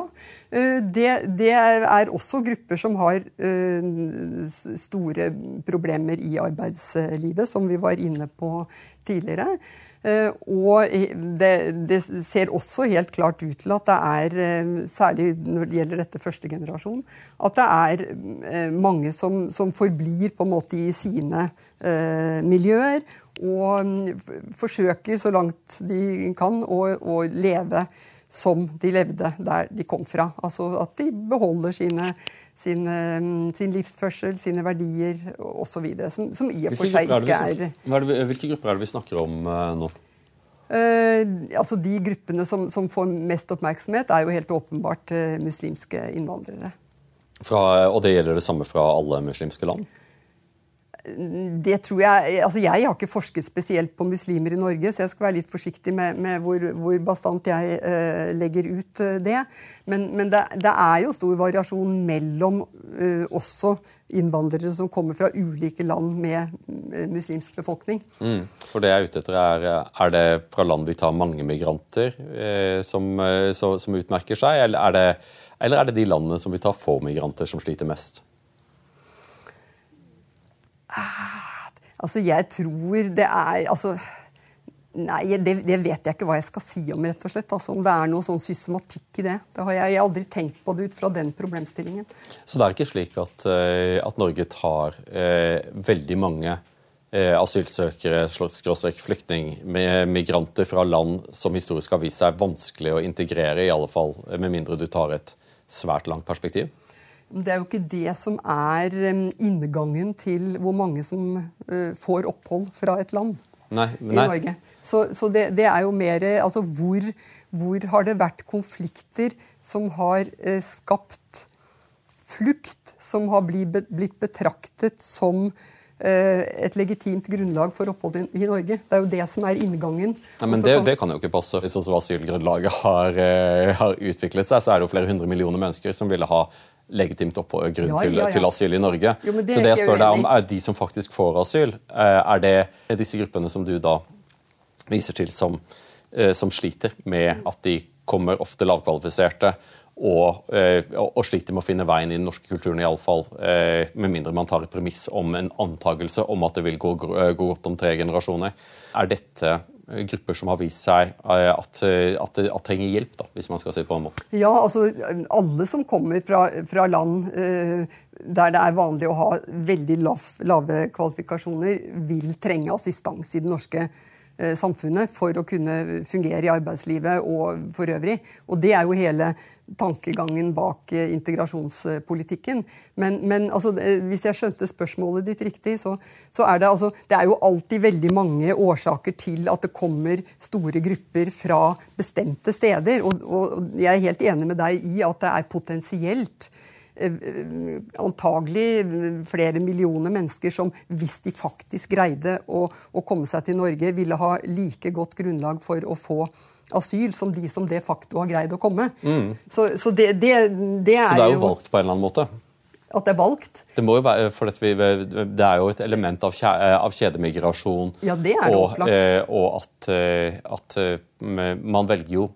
eh, det, det, er også grupper som har eh, store problemer i arbeidslivet, som vi var inne på tidligere. Eh, og det, det, ser også helt klart ut til at det er, eh, særlig når det gjelder dette første generasjon, at det er eh, mange som, som forblir på en måte i sine eh, miljøer. Og mm, forsøker så langt de kan å, å leve som de levde der de kom fra. Altså at de beholder sine sin, sin, livsførsel, sine verdier osv. Som, som i og for seg ikke er, er Hvilke grupper er det vi snakker om uh, nå? Uh, altså De gruppene som, som, får mest oppmerksomhet, er jo helt åpenbart uh, muslimske innvandrere. Fra, og det gjelder det samme fra alle muslimske land? det tror jeg altså Jeg har ikke forsket spesielt på muslimer i Norge, så jeg skal være litt forsiktig med, med hvor, hvor, bastant jeg uh, legger ut uh, det. Men, men det, det, er jo stor variasjon mellom uh, også innvandrere som kommer fra ulike land med muslimsk befolkning. Mm, for det jeg er ute etter, er er det fra land vi tar mange migranter som, så, som, utmerker seg, eller er, det, eller er det de landene som vi tar få migranter, som sliter mest? Ah, altså, jeg tror det er altså, Nei, det, det, vet jeg ikke hva jeg skal si om, rett og slett. Altså, om det er noe sånn systematikk i det. Det har jeg, jeg har aldri tenkt på det ut fra den problemstillingen. Så det er ikke slik at, eh, at Norge tar eh, veldig mange eh, asylsøkere, med migranter fra land som historisk har vist seg vanskelig å integrere, i alle fall med mindre du tar et svært langt perspektiv? Det er jo ikke det som er inngangen til hvor mange som får opphold fra et land nei, nei. i Norge. Så, så det, det, er jo mer altså hvor, hvor, har det vært konflikter som har skapt flukt, som har blitt, betraktet som et legitimt grunnlag for opphold i, Norge. Det er jo det som er inngangen. Nei, men det, det, kan jo ikke passe. Hvis også asylgrunnlaget har, eh, har, utviklet seg, så er det jo flere hundre millioner mennesker som ville ha legitimt opphold, grunn ja, til, ja, til, asyl i Norge. Jo, det så det jeg spør deg om, er de som faktisk får asyl, eh, er det disse gruppene som du da viser til som, eh, som sliter med at de kommer ofte lavkvalifiserte og, eh, og, sliter med å finne veien i den norske kulturen, iallfall. Eh, med mindre man tar et premiss om en antakelse om at det vil gå, gå godt om tre generasjoner. Er dette grupper som har vist seg at, at, at trenger hjelp, da, hvis man skal si det på en måte? Ja, altså alle som kommer fra, fra land eh, der det er vanlig å ha veldig lav, lave kvalifikasjoner, vil trenge assistanse i det norske samfunnet Eh, for å kunne fungere i arbeidslivet og for øvrig. Og det er jo hele tankegangen bak eh, integrasjonspolitikken. Men, men altså, eh, hvis jeg skjønte spørsmålet ditt riktig, så, så, er det altså Det er jo alltid veldig mange årsaker til at det kommer store grupper fra bestemte steder. Og, og jeg er helt enig med deg i at det er potensielt antagelig flere millioner mennesker som hvis de faktisk greide å, å, komme seg til Norge, ville ha like godt grunnlag for å få asyl som de som de facto har greid å komme. Mm. Så, så, det, det, det, er så det er jo valgt på en eller annen måte? At det er valgt? Det, må jo være, for vi, det er jo et element av, av kjedemigrasjon. Ja, det er det og, opplagt. og at, eh, at, man velger jo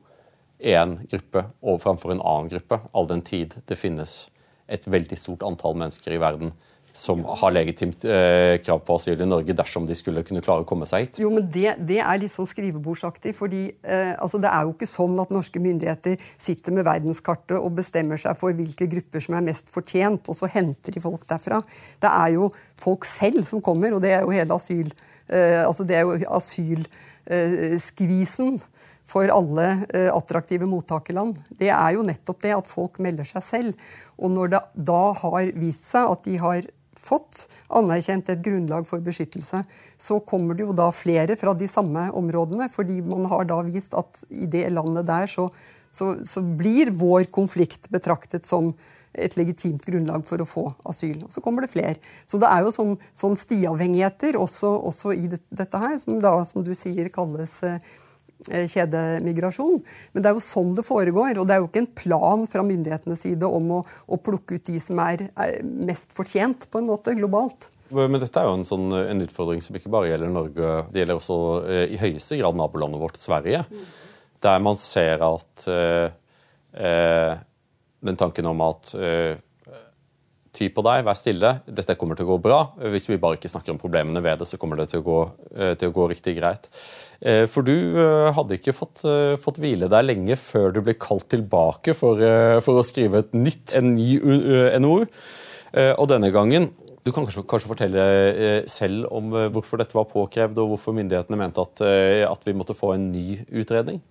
én gruppe og framfor en annen gruppe, all den tid det finnes et veldig stort antall mennesker i verden som har legitimt eh, krav på asyl i Norge dersom de skulle kunne klare å komme seg hit. Jo, men Det, det er litt sånn skrivebordsaktig. fordi eh, altså Det er jo ikke sånn at norske myndigheter sitter med verdenskartet og bestemmer seg for hvilke grupper som er mest fortjent, og så henter de folk derfra. Det er jo folk selv som kommer, og det er jo hele asyl... Eh, altså det er jo asylskvisen. For alle eh, attraktive mottakerland, det er jo nettopp det at folk melder seg selv. Og når det da har vist seg at de har fått anerkjent et grunnlag for beskyttelse, så kommer det jo da flere fra de samme områdene, fordi man har da vist at i det landet der så, så, så blir vår konflikt betraktet som et legitimt grunnlag for å få asyl. Og så kommer det flere. Så det er jo sånn, sånn stiavhengigheter også, også, i dette her, som da, som du sier, kalles Eh, kjedemigrasjon. Men det er jo sånn det foregår. Og det er jo ikke en plan fra myndighetenes side om å, å plukke ut de som er, er, mest fortjent, på en måte, globalt. Men dette er jo en, sånn, en, utfordring som ikke bare gjelder Norge. Det gjelder også eh, i høyeste grad nabolandet vårt, Sverige. Der man ser at eh, eh, den tanken om at eh, Ty på deg, vær stille. Dette kommer til å gå bra. Hvis vi bare ikke snakker om problemene ved det, så kommer det til å gå, eh, til å gå riktig greit. Eh, for du eh, hadde ikke fått, fått, hvile deg lenge før du ble kalt tilbake for, for å skrive et nytt, en ny NOU. Og denne gangen du kan kanskje, kanskje, fortelle selv om hvorfor dette var påkrevd, og hvorfor myndighetene mente at, at vi måtte få en ny utredning?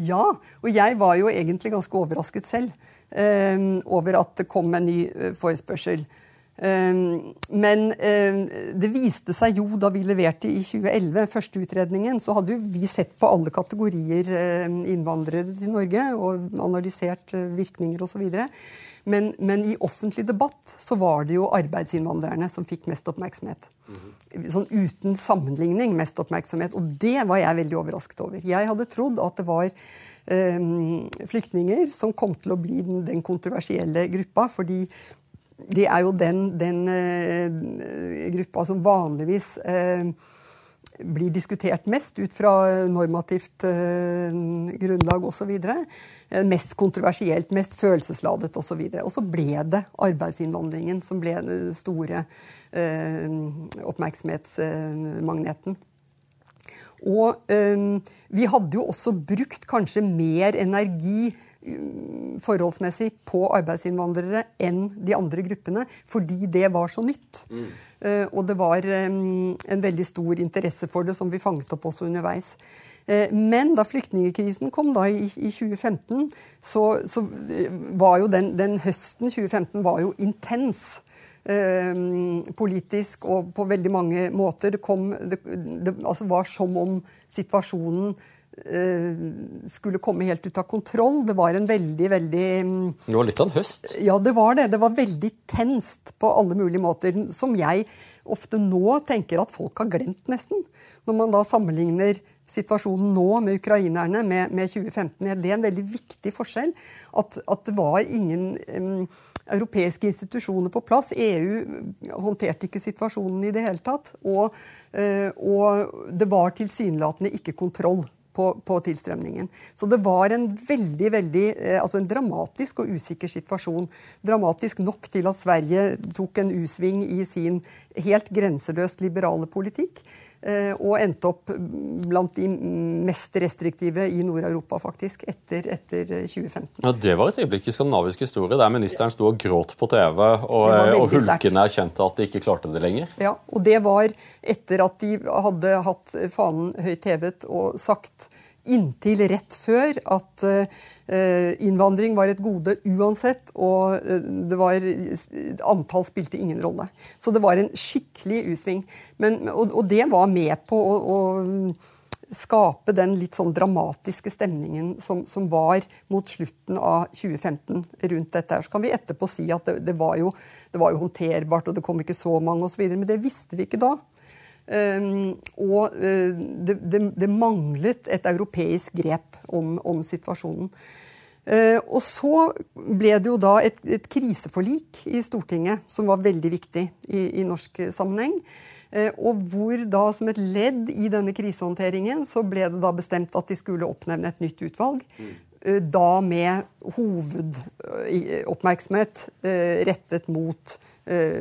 Ja, og jeg var jo egentlig ganske overrasket selv eh, over at det kom en ny eh, forespørsel. Eh, men eh, det viste seg jo da vi leverte i 2011 første utredningen, så hadde vi sett på alle kategorier eh, innvandrere til Norge og analysert eh, virkninger osv. Men, men, i offentlig debatt så var det jo arbeidsinnvandrerne som fikk mest oppmerksomhet. Sånn uten sammenligning mest oppmerksomhet. Og det var jeg veldig overrasket over. Jeg hadde trodd at det var flyktninger som kom til å bli den, den kontroversielle gruppa. fordi det er jo den, den eh, gruppa som vanligvis eh, blir diskutert mest ut fra normativt uh, grunnlag osv. Uh, mest kontroversielt, mest følelsesladet osv. Og, og så ble det arbeidsinnvandringen som ble den store uh, oppmerksomhetsmagneten. Og uh, vi hadde jo også brukt kanskje mer energi forholdsmessig på arbeidsinnvandrere enn de andre gruppene, fordi det var så nytt. Mm. Uh, og det var um, en veldig stor interesse for det, som vi fanget opp også underveis. Uh, men da flyktningkrisen kom da i, i 2015, så, så, var jo den, den høsten 2015 var jo intens. Uh, politisk og på veldig mange måter. Det, kom, det, det altså var som om situasjonen Eh, skulle komme helt ut av kontroll. Det var en veldig, veldig mm, Det var litt av en høst? Ja, det var det. Det var veldig tenst på alle mulige måter. Som jeg ofte nå tenker at folk har glemt, nesten. Når man da sammenligner situasjonen nå med ukrainerne med, med 2015. Det er en veldig viktig forskjell. At, at det var ingen um, europeiske institusjoner på plass. EU håndterte ikke situasjonen i det hele tatt. Og, uh, og det var tilsynelatende ikke kontroll på, på, tilstrømningen. Så det var en veldig, veldig, eh, altså en dramatisk og usikker situasjon. Dramatisk nok til at Sverige tok en U-sving i sin helt grenseløst liberale politikk. Eh, og endte opp blant de mest restriktive i Nord-Europa, faktisk, etter, etter, 2015. Ja, Det var et øyeblikk i skandinavisk historie der ministeren sto og gråt på TV, og, og hulkene erkjente at de ikke klarte det lenger. Ja, og det var etter at de hadde hatt fanen høyt hevet og sagt inntil rett før at uh, innvandring var et gode uansett, og det var, antall spilte ingen rolle. Så det var en skikkelig U-sving. Og, og, det var med på å, å, skape den litt sånn dramatiske stemningen som, som, var mot slutten av 2015 rundt dette. Så kan vi etterpå si at det, det, var, jo, det var jo håndterbart, og det kom ikke så mange osv., men det visste vi ikke da. Ehm, og eh, det, det, det, manglet et europeisk grep om, om situasjonen. Uh, og så ble det jo da et, et, kriseforlik i Stortinget som var veldig viktig i, i norsk sammenheng. Uh, og hvor da som et ledd i denne krisehåndteringen så ble det da bestemt at de skulle oppnevne et nytt utvalg. Da med hovedoppmerksomhet rettet mot Eh,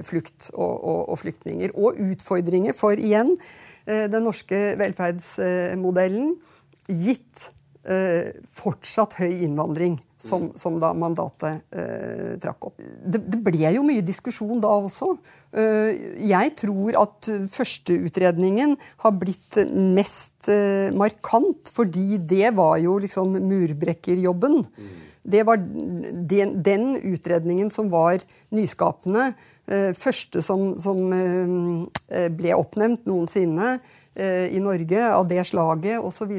flukt og, og, og, flyktninger. Og utfordringer for igjen eh, den norske velferdsmodellen, gitt eh, fortsatt høy innvandring, som, som da mandatet eh, trakk opp. Det, det, ble jo mye diskusjon da også. Eh, jeg tror at førsteutredningen har blitt mest eh, markant, fordi det var jo liksom murbrekkerjobben. Det var den, den utredningen som var nyskapende, Eh, første som, som eh, ble oppnevnt noensinne eh, i Norge av det slaget osv.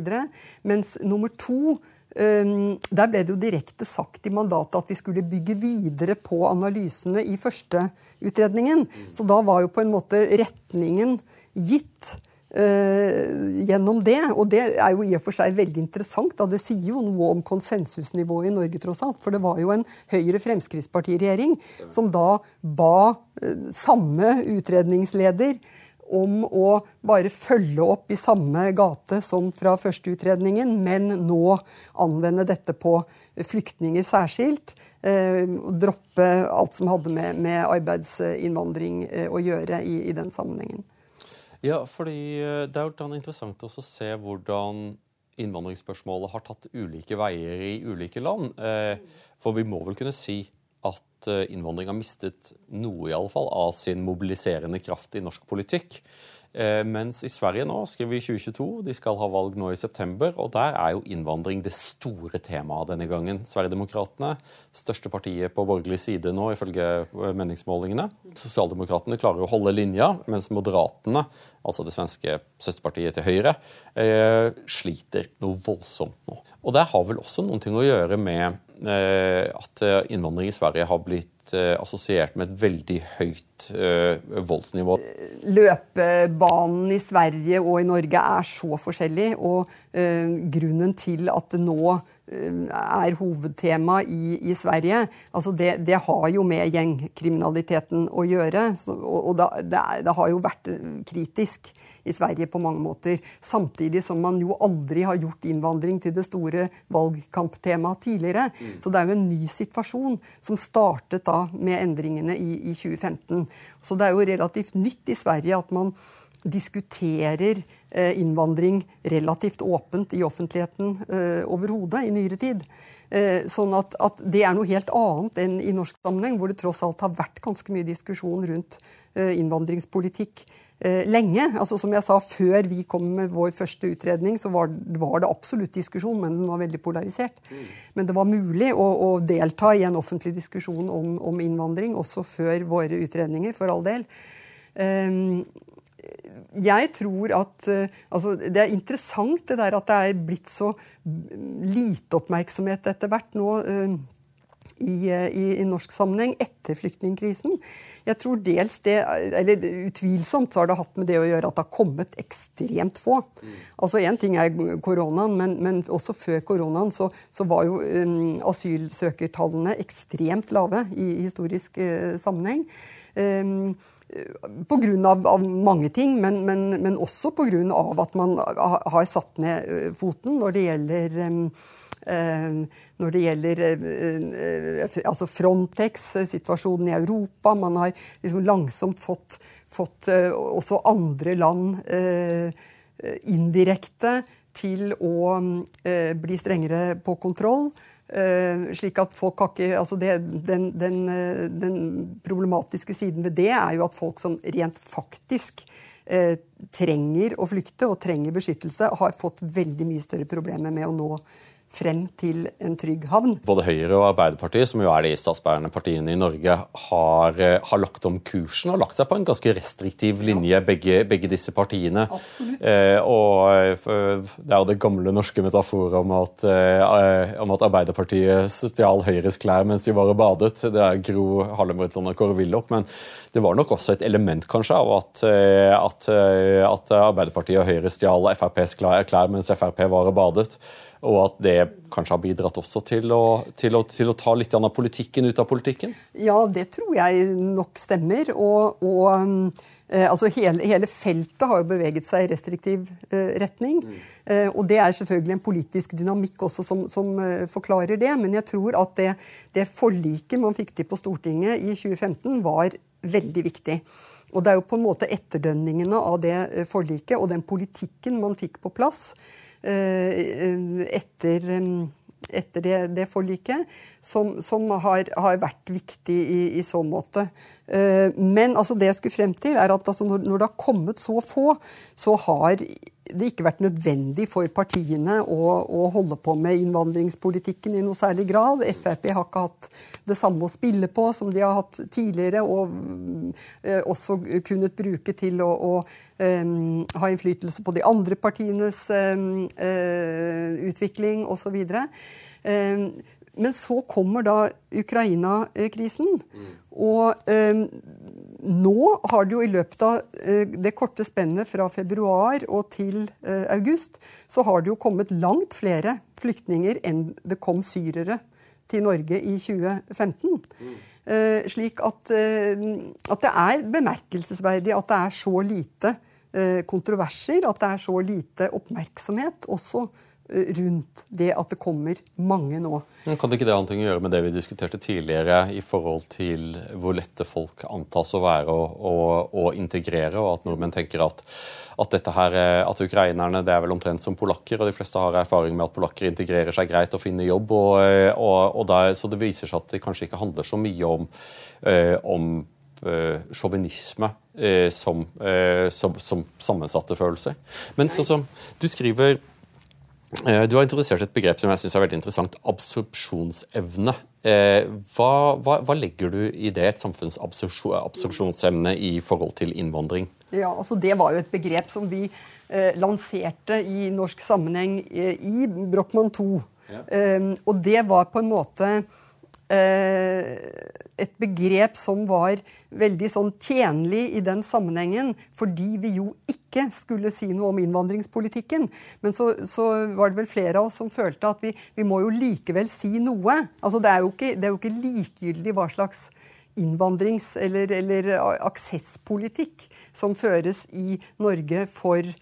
Mens nummer to der ble det jo direkte sagt i mandatet at vi skulle bygge videre på analysene i første utredningen. Så da var jo på en måte retningen gitt. Uh, gjennom det. Og det er jo i og for seg veldig interessant. da Det sier jo noe om konsensusnivået i Norge, tross alt. For det var jo en Høyre-Fremskrittsparti-regjering som da ba uh, samme utredningsleder om å bare følge opp i samme gate som fra første utredningen, men nå anvende dette på flyktninger særskilt. Uh, droppe alt som hadde med, med arbeidsinnvandring å gjøre i, i den sammenhengen. Ja, fordi eh, Det er jo interessant å se hvordan innvandringsspørsmålet har tatt ulike veier i ulike land. Eh, for vi må vel kunne si at eh, innvandring har mistet noe i alle fall, av sin mobiliserende kraft i norsk politikk. Eh, mens i Sverige nå skriver vi 2022, de skal ha valg nå i september, og der er jo innvandring det store temaet denne gangen. Sverigedemokraterna, største partiet på borgerlig side nå ifølge eh, meningsmålingene. Sosialdemokratene klarer å holde linja, mens Moderatene, altså det svenske søsterpartiet til Høyre, eh, sliter noe voldsomt nå. Og det har vel også noen ting å gjøre med at innvandring i Sverige har blitt eh, assosiert med et veldig høyt uh, voldsnivå. Løpebanen i Sverige og i Norge er så forskjellig. Og uh, grunnen til at nå Eh, er hovedtema i, i Sverige. Altså det, det, har jo med gjengkriminaliteten å gjøre. Så, og, og da, det, er, det, har jo vært eh, kritisk i Sverige på mange måter. Samtidig som man jo aldri har gjort innvandring til det store valgkamptemaet tidligere. Mm. Så det er jo en ny situasjon som startet da med endringene i, i 2015. Så det er jo relativt nytt i Sverige at man diskuterer eh, innvandring relativt åpent i offentligheten eh, overhodet i nyere tid. Eh, sånn at, at, det er noe helt annet enn i norsk sammenheng, hvor det tross alt har vært ganske mye diskusjon rundt eh, innvandringspolitikk eh, lenge. Altså Som jeg sa, før vi kom med vår første utredning, så var, var det absolutt diskusjon, men den var veldig polarisert. Men det var mulig å, å, delta i en offentlig diskusjon om, om, innvandring også før våre utredninger, for all del. Um, jeg tror at altså, Det er interessant det der at det er blitt så lite oppmerksomhet etter hvert nå uh, i, i, i, norsk sammenheng etter flyktningkrisen. Jeg tror dels det, eller Utvilsomt så har det hatt med det å gjøre at det har kommet ekstremt få. Mm. Altså Én ting er koronaen, men, men, også før koronaen så, så var jo um, asylsøkertallene ekstremt lave i historisk uh, sammenheng. Um, Pga. Av mange ting, men, men, men også pga. at man har satt ned eh, foten når det gjelder eh, når det gjelder eh, altså Frontex, situasjonen i Europa. Man har liksom langsomt fått, fått også andre land indirekte til å bli strengere på kontroll. Uh, slik at folk ikke, altså det, den, den, eh, den, problematiske siden ved det er jo at folk som rent faktisk trenger å flykte og trenger beskyttelse, har fått veldig mye større problemer med å nå frem til en trygg havn. Både Høyre og Arbeiderpartiet, som jo er de statsbærende partiene i Norge, har, eh, har, lagt om kursen og lagt seg på en ganske restriktiv linje, ja. begge, begge, disse partiene. Absolutt. Eh, og eh, Det er jo det gamle norske metaforet om at, eh, om at Arbeiderpartiet stjal Høyres klær mens de var og badet. Det er Gro Harlem Brundtland og Kåre Willoch. Men det var nok også et element kanskje av at, eh, at, at Arbeiderpartiet og Høyre stjal FrPs klær mens Frp var og badet. Og at det kanskje har bidratt også til å, til å, til å ta litt av politikken ut av politikken? Ja, det tror jeg nok stemmer. Og, og eh, altså hele, hele, feltet har jo beveget seg i restriktiv eh, retning. Mm. Eh, og det er selvfølgelig en politisk dynamikk også som, som forklarer det. Men jeg tror at det, det forliket man fikk til på Stortinget i 2015, var veldig viktig. Og det er jo på en måte etterdønningene av det forliket og den politikken man fikk på plass etter, etter det, det, forliket, som, som har, har, vært viktig i, i, så måte. Eh, men altså, det jeg skulle frem til, er at altså, når, når det har kommet så få, så har det ikke vært nødvendig for partiene å, å, holde på med innvandringspolitikken i noe særlig grad. Frp har ikke hatt det samme å spille på som de har hatt tidligere, og eh, også kunnet bruke til å, å eh, ha innflytelse på de andre partienes eh, utvikling osv. Eh, men så kommer da Ukraina-krisen. Mm. Og nå har det jo i løpet av eh, det korte spennet fra februar og til eh, august, så har det jo kommet langt flere flyktninger enn det kom syrere til Norge i 2015. Mm. Eh, slik at, at, det er bemerkelsesverdig at det er så lite kontroverser, at det er så lite oppmerksomhet også rundt det at det kommer mange nå. Men kan det ikke det ha noe å gjøre med det vi diskuterte tidligere i forhold til hvor lette folk antas å være å integrere, og at nordmenn tenker at, at, dette her, at ukrainerne det er vel omtrent som polakker, og de fleste har erfaring med at polakker integrerer seg greit og finner jobb. Og, og, og der, så det viser seg at det kanskje ikke handler så mye om, øh, om eh, sjåvinisme som, som, som, sammensatte følelser. Men sånn som du skriver Eh, du har introdusert et begrep som jeg synes er veldig interessant, absorpsjonsevne. Eh, hva, hva, hva, legger du i det, et samfunns absorpsjonsevne i forhold til innvandring? Ja, altså Det var jo et begrep som vi eh, lanserte i norsk sammenheng eh, i Brochmann 2. Ja. Eh, og det var på en måte Eh, et begrep som var veldig sånn tjenlig i den sammenhengen, fordi vi jo ikke skulle si noe om innvandringspolitikken. Men så, så var det vel flere av oss som følte at vi, vi må jo likevel si noe. Altså det er jo ikke, det jo ikke likegyldig hva slags innvandrings- eller, eller aksesspolitikk som føres i Norge for eh,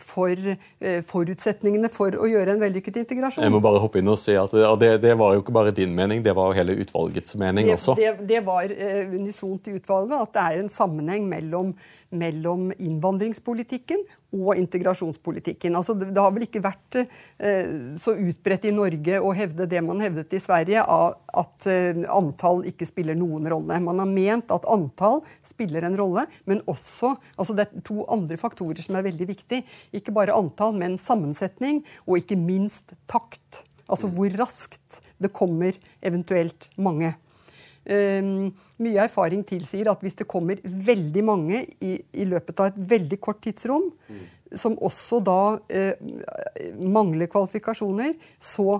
for eh, forutsetningene for å gjøre en vellykket integrasjon. Jeg må bare hoppe inn og si at det, det var jo ikke bare din mening, det var jo hele utvalgets mening det, også. Det, det var unisont i utvalget at det er en sammenheng mellom mellom innvandringspolitikken og integrasjonspolitikken. Altså, det, har vel ikke vært eh, så utbredt i Norge å hevde det man hevdet i Sverige, at eh, antall ikke spiller noen rolle. Man har ment at antall spiller en rolle, men også altså Det er to andre faktorer som er veldig viktige. Ikke bare antall, men sammensetning, og ikke minst takt. Altså hvor raskt det kommer eventuelt mange. Um, mye erfaring tilsier at hvis det kommer veldig mange i, i løpet av et veldig kort tidsrom, mm. som også da eh, mangler kvalifikasjoner, så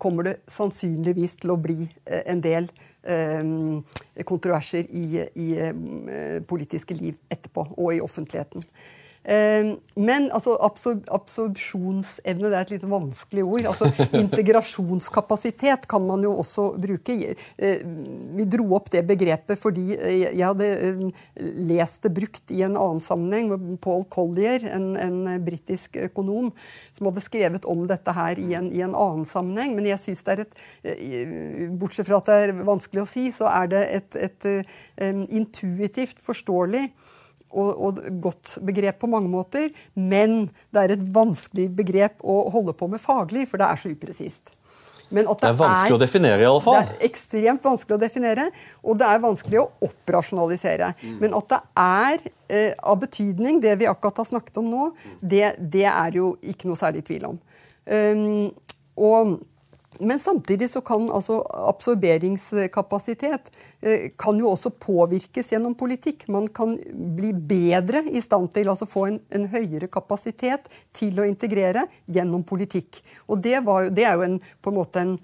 kommer det sannsynligvis til å bli uh, en del eh, kontroverser i, i politiske liv etterpå, og i offentligheten. Ehm, men altså, absor absorpsjonsevne det er et litt vanskelig ord. altså Integrasjonskapasitet kan man jo også bruke. Eh, vi dro opp det begrepet fordi jeg hadde eh, lest det brukt i en annen sammenheng. Paul Collier, en, en britisk økonom, som hadde skrevet om dette her i en, i en annen sammenheng. Men jeg synes det er et eh, Bortsett fra at det er vanskelig å si, så er det et, et, et intuitivt forståelig og, og, godt begrep på mange måter, men det er et vanskelig begrep å holde på med faglig, for det er så upresist. Det, det, er vanskelig er, å definere, i alle fall. Det er ekstremt vanskelig å definere, og det er vanskelig å opprasjonalisere. Mm. Men at det er eh, av betydning, det vi akkurat har snakket om nå, det, det er jo ikke noe særlig tvil om. Um, og men samtidig så kan altså absorberingskapasitet eh, kan jo også påvirkes gjennom politikk. Man kan bli bedre i stand til altså få en, en høyere kapasitet til å integrere gjennom politikk. Og det, var, det er jo en, på en måte en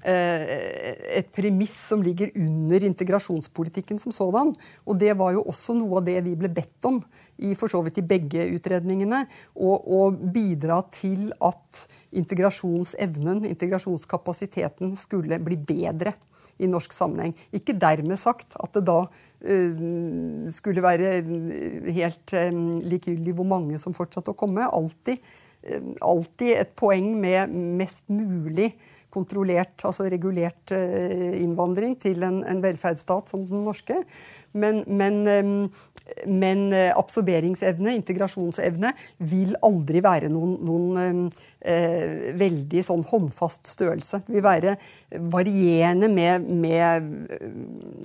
et premiss som ligger under integrasjonspolitikken som sådan. Og det var jo også noe av det vi ble bedt om i for så vidt i begge utredningene. Å bidra til at integrasjonsevnen, integrasjonskapasiteten, skulle bli bedre i norsk sammenheng. Ikke dermed sagt at det da uh, skulle være helt um, likegyldig hvor mange som fortsatte å komme. Alltid, uh, alltid et poeng med mest mulig kontrollert, altså regulert eh, innvandring til en, en velferdsstat som den norske. Men, men, men, eh, absorberingsevne, integrasjonsevne, vil aldri være noen, noen eh, veldig sånn håndfast størrelse. Det vil være varierende med, med eh,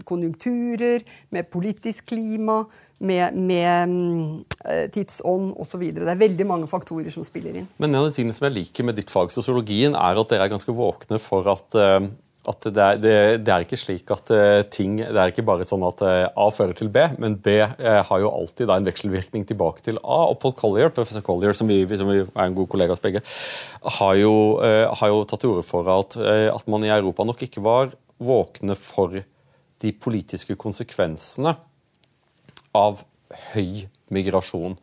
konjunkturer, med politisk klima, med, med tidsånd osv. Det er veldig mange faktorer som spiller inn. Men En av de tingene som jeg liker med ditt fag, sosiologien, er at dere er ganske våkne for at uh, at det er, det, det er, ikke slik at uh, ting Det er ikke bare sånn at uh, A fører til B, men B uh, har jo alltid en vekselvirkning tilbake til A. Og Paul Collier, professor Collier, som vi, som vi er en god kollega hos begge, har jo, har jo tatt til orde for at, at man i Europa nok ikke var våkne for de politiske konsekvensene av høy migrasjon.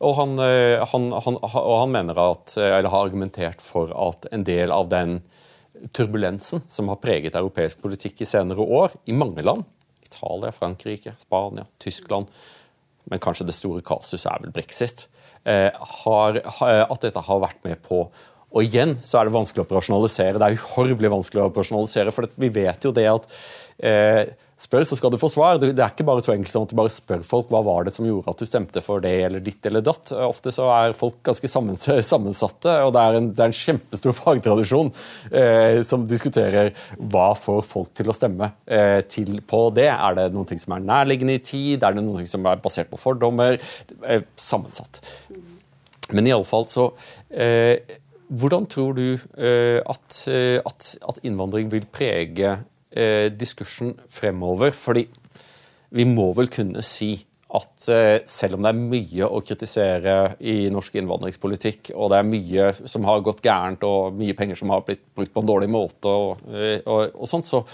Og han, eh, han, han, og han mener at, eller har argumentert for at en del av den turbulensen som har preget europeisk politikk i senere år, i mange land, Italia, Frankrike, Spania, Tyskland, men kanskje det store kasus er vel brexit, eh, har, at dette har vært med på og igjen så er det vanskelig å operasjonalisere. Det er uhorvelig vanskelig å operasjonalisere, for vi vet jo det at eh, spør, så skal du få svar. Det er ikke bare så enkelt som at du bare spør folk hva var det som gjorde at du stemte for det eller ditt eller datt. Ofte så er folk ganske sammensatte, og det er en, det er en kjempestor fagtradisjon eh, som diskuterer hva får folk til å stemme eh, til på det. Er det noe som er nærliggende i tid? Er det noe som er basert på fordommer? Eh, sammensatt. Men iallfall så eh, Hvordan tror du eh, at, eh, at, at innvandring vil prege eh, diskursen fremover. Fordi vi må vel kunne si at eh, selv om det er mye å kritisere i norsk innvandringspolitikk, og det er mye som har gått gærent, og mye penger som har blitt brukt på en dårlig måte, og, eh, og, og sånt, så,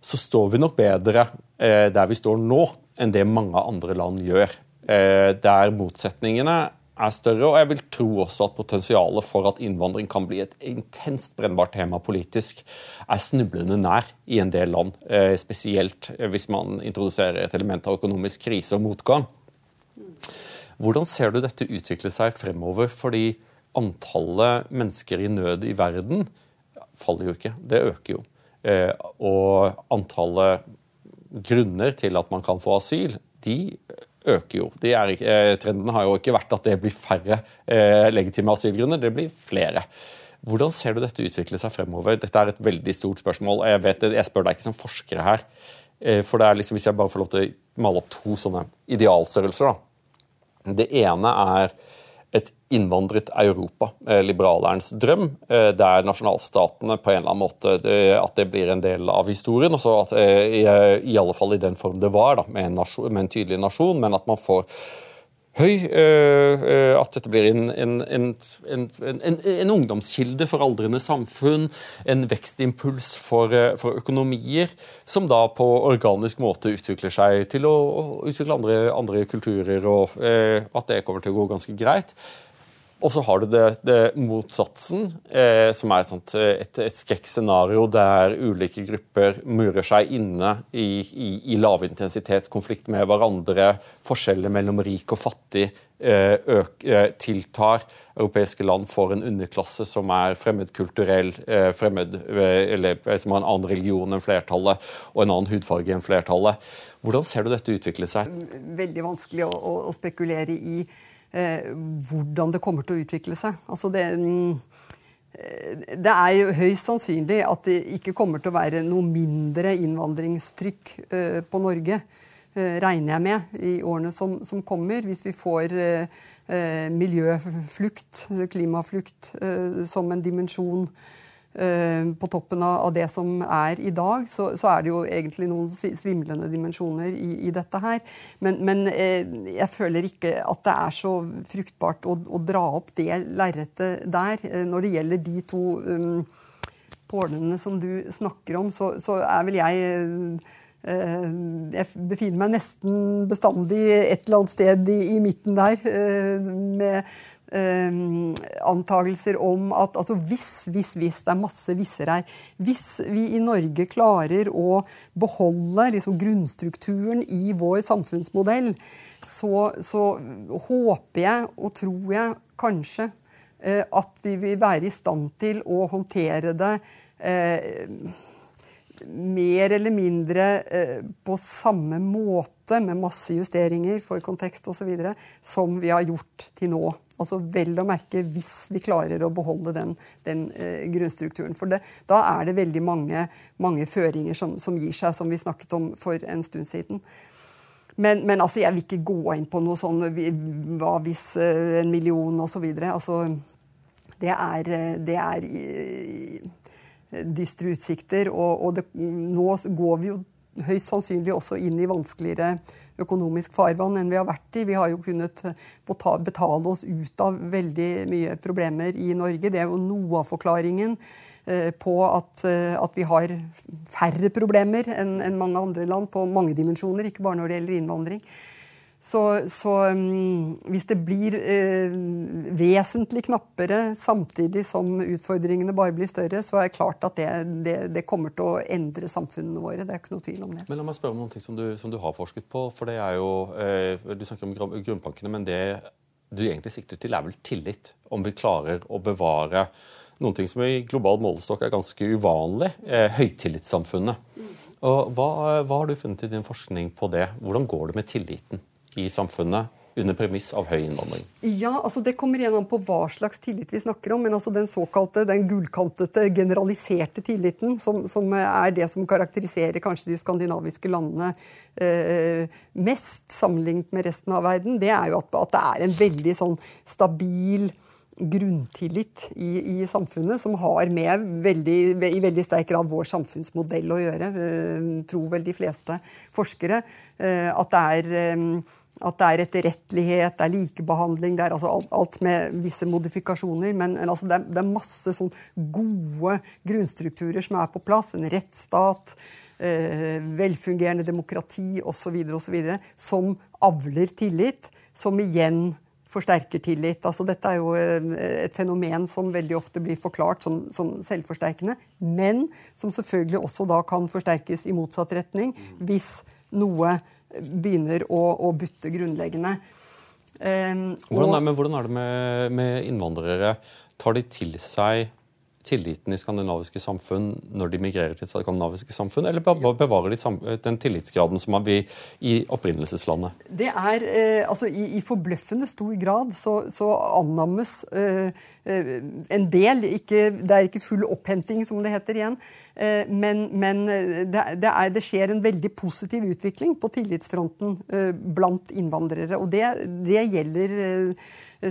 så, står vi nok bedre eh, der vi står nå, enn det mange andre land gjør. Eh, der motsetningene er større, og jeg vil tro også at potensialet for at innvandring kan bli et intenst brennbart tema politisk, er snublende nær i en del land. Eh, spesielt hvis man introduserer et element av økonomisk krise og motgang. Hvordan ser du dette utvikle seg fremover? Fordi antallet mennesker i nød i verden faller jo ikke, det øker jo. Eh, og antallet grunner til at man kan få asyl, de øker jo. Er, eh, trenden har jo ikke vært at det blir færre eh, legitime asylgrunner, det blir flere. Hvordan ser du dette utvikle seg fremover? Dette er et veldig stort spørsmål. Jeg, vet, jeg spør deg ikke som forsker her. Eh, for det er liksom, Hvis jeg bare får lov til å male opp to sånne idealstørrelser. da. Det ene er et innvandret Europa, liberalerens drøm, eh, der nasjonalstatene på en eller annen måte at det blir en del av historien. også at I, i alle fall i den form det var, da, med en, nasjon, med en tydelig nasjon, men at man får høy. At dette blir en, en, en, en, ungdomskilde for aldrende samfunn. En vekstimpuls for, for, økonomier, som da på organisk måte utvikler seg til å utvikle andre, andre kulturer, og at det kommer til å gå ganske greit. Og så har du det, det motsatsen, eh, som er et, sånt, eh, et, et skrekkscenario der ulike grupper murer seg inne i, i, i lavintensitetskonflikt med hverandre. Forskjeller mellom rik og fattig eh, øk, eh, tiltar. Europeiske land får en underklasse som er fremmedkulturell, eh, fremmed, eh, eller som har en annen religion enn flertallet og en annen hudfarge enn flertallet. Hvordan ser du dette utvikle seg? Veldig vanskelig å, å, spekulere i eh, hvordan det kommer til å utvikle seg. Altså det, eh, det er jo høyst sannsynlig at det ikke kommer til å være noe mindre innvandringstrykk eh, på Norge, eh, regner jeg med, i årene som, som kommer, hvis vi får eh, eh, miljøflukt, klimaflukt, som en dimensjon på toppen av det som er i dag, så, så, er det jo egentlig noen svimlende dimensjoner i, i dette her. Men, men eh, jeg føler ikke at det er så fruktbart å, å dra opp det lerretet der. Eh, når det gjelder de to um, pålene som du snakker om, så, så er vel jeg jeg befinner meg nesten bestandig et eller annet sted i, i midten der. Med eh, antagelser om at altså hvis, hvis, hvis, det er masse visser her Hvis vi i Norge klarer å beholde liksom, grunnstrukturen i vår samfunnsmodell, så, så, håper jeg og tror jeg kanskje eh, at vi vil være i stand til å håndtere det eh, mer eller mindre eh, på samme måte, med masse justeringer for kontekst osv., som vi har gjort til nå. Altså vel å merke hvis vi klarer å beholde den, den eh, grunnstrukturen. For det, da er det veldig mange, mange føringer som, som, gir seg, som vi snakket om for en stund siden. Men, men altså, jeg vil ikke gå inn på noe sånn hva hvis eh, en million osv. Altså, det er, eh, det er eh, dystre utsikter. Og, og det, nå går vi jo høyst sannsynlig også inn i vanskeligere økonomisk farvann enn vi har vært i. Vi har jo kunnet betale oss ut av veldig mye problemer i Norge. Det er jo noe av forklaringen eh, på at, eh, at vi har færre problemer enn mange andre land på mange dimensjoner, ikke bare når det gjelder innvandring. Så, så um, hvis det blir uh, vesentlig knappere samtidig som utfordringene bare blir større, så er det klart at det, det, det, kommer til å endre samfunnene våre. Det er ikke noe tvil om det. Men La meg spørre om noe som du, som du har forsket på. for det er jo, uh, Du snakker om grunnbankene, men det du egentlig sikter til, er vel tillit. Om vi klarer å bevare noen ting som i global målestokk er ganske uvanlig. Uh, høytillitssamfunnet. Og hva, hva har du funnet i din forskning på det? Hvordan går det med tilliten? I samfunnet under premiss av høy innvandring? Ja, altså Det kommer igjen an på hva slags tillit vi snakker om. Men altså den såkalte, den gullkantete, generaliserte tilliten, som, som, er det som karakteriserer kanskje de skandinaviske landene eh, mest sammenlignet med resten av verden, det er jo at, at det er en veldig sånn stabil grunntillit i, i, samfunnet, som har med veldig, i veldig sterk grad vår samfunnsmodell å gjøre, eh, tror vel de fleste forskere. Eh, at det er eh, at det er etterrettelighet, det er likebehandling, det er altså alt, alt med visse modifikasjoner. Men, altså det, er, det, er, masse sånn gode grunnstrukturer som er på plass. En rettsstat, eh, velfungerende demokrati osv. som avler tillit, som igjen forsterker tillit. Altså, dette er jo eh, et fenomen som veldig ofte blir forklart som, som selvforsterkende, men som selvfølgelig også da kan forsterkes i motsatt retning hvis noe begynner å, å butte grunnleggende. Um, hvordan, er, hvordan er det med, med innvandrere? Tar de til seg tilliten i skandinaviske samfunn når de migrerer til skandinaviske samfunn, eller bevarer de den tillitsgraden som vi i opprinnelseslandet? Det er, eh, altså I, i forbløffende stor grad så, så annammes eh, eh, en del. Ikke, det er ikke full opphenting, som det heter igjen. Eh, men, men eh, det, det, er, det, skjer en veldig positiv utvikling på tillitsfronten eh, blant innvandrere. Og det, det gjelder,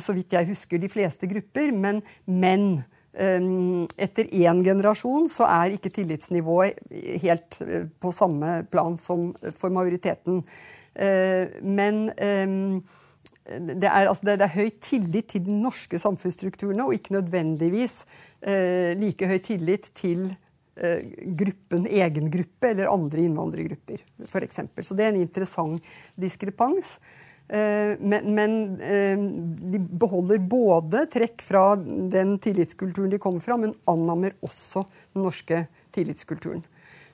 så vidt jeg husker, de fleste grupper. men, men Ehm, etter én generasjon så er ikke tillitsnivået helt eh, på samme plan som for majoriteten. Eh, men ehm, det er, altså det, er, høy tillit til de norske samfunnsstrukturene, og ikke nødvendigvis eh, like høy tillit til gruppen, egen gruppe eller andre innvandrergrupper, f.eks. Så det er en interessant diskrepans. Eh, men, men, eh, de beholder både trekk fra den tillitskulturen de kommer fra, men annammer også den norske tillitskulturen.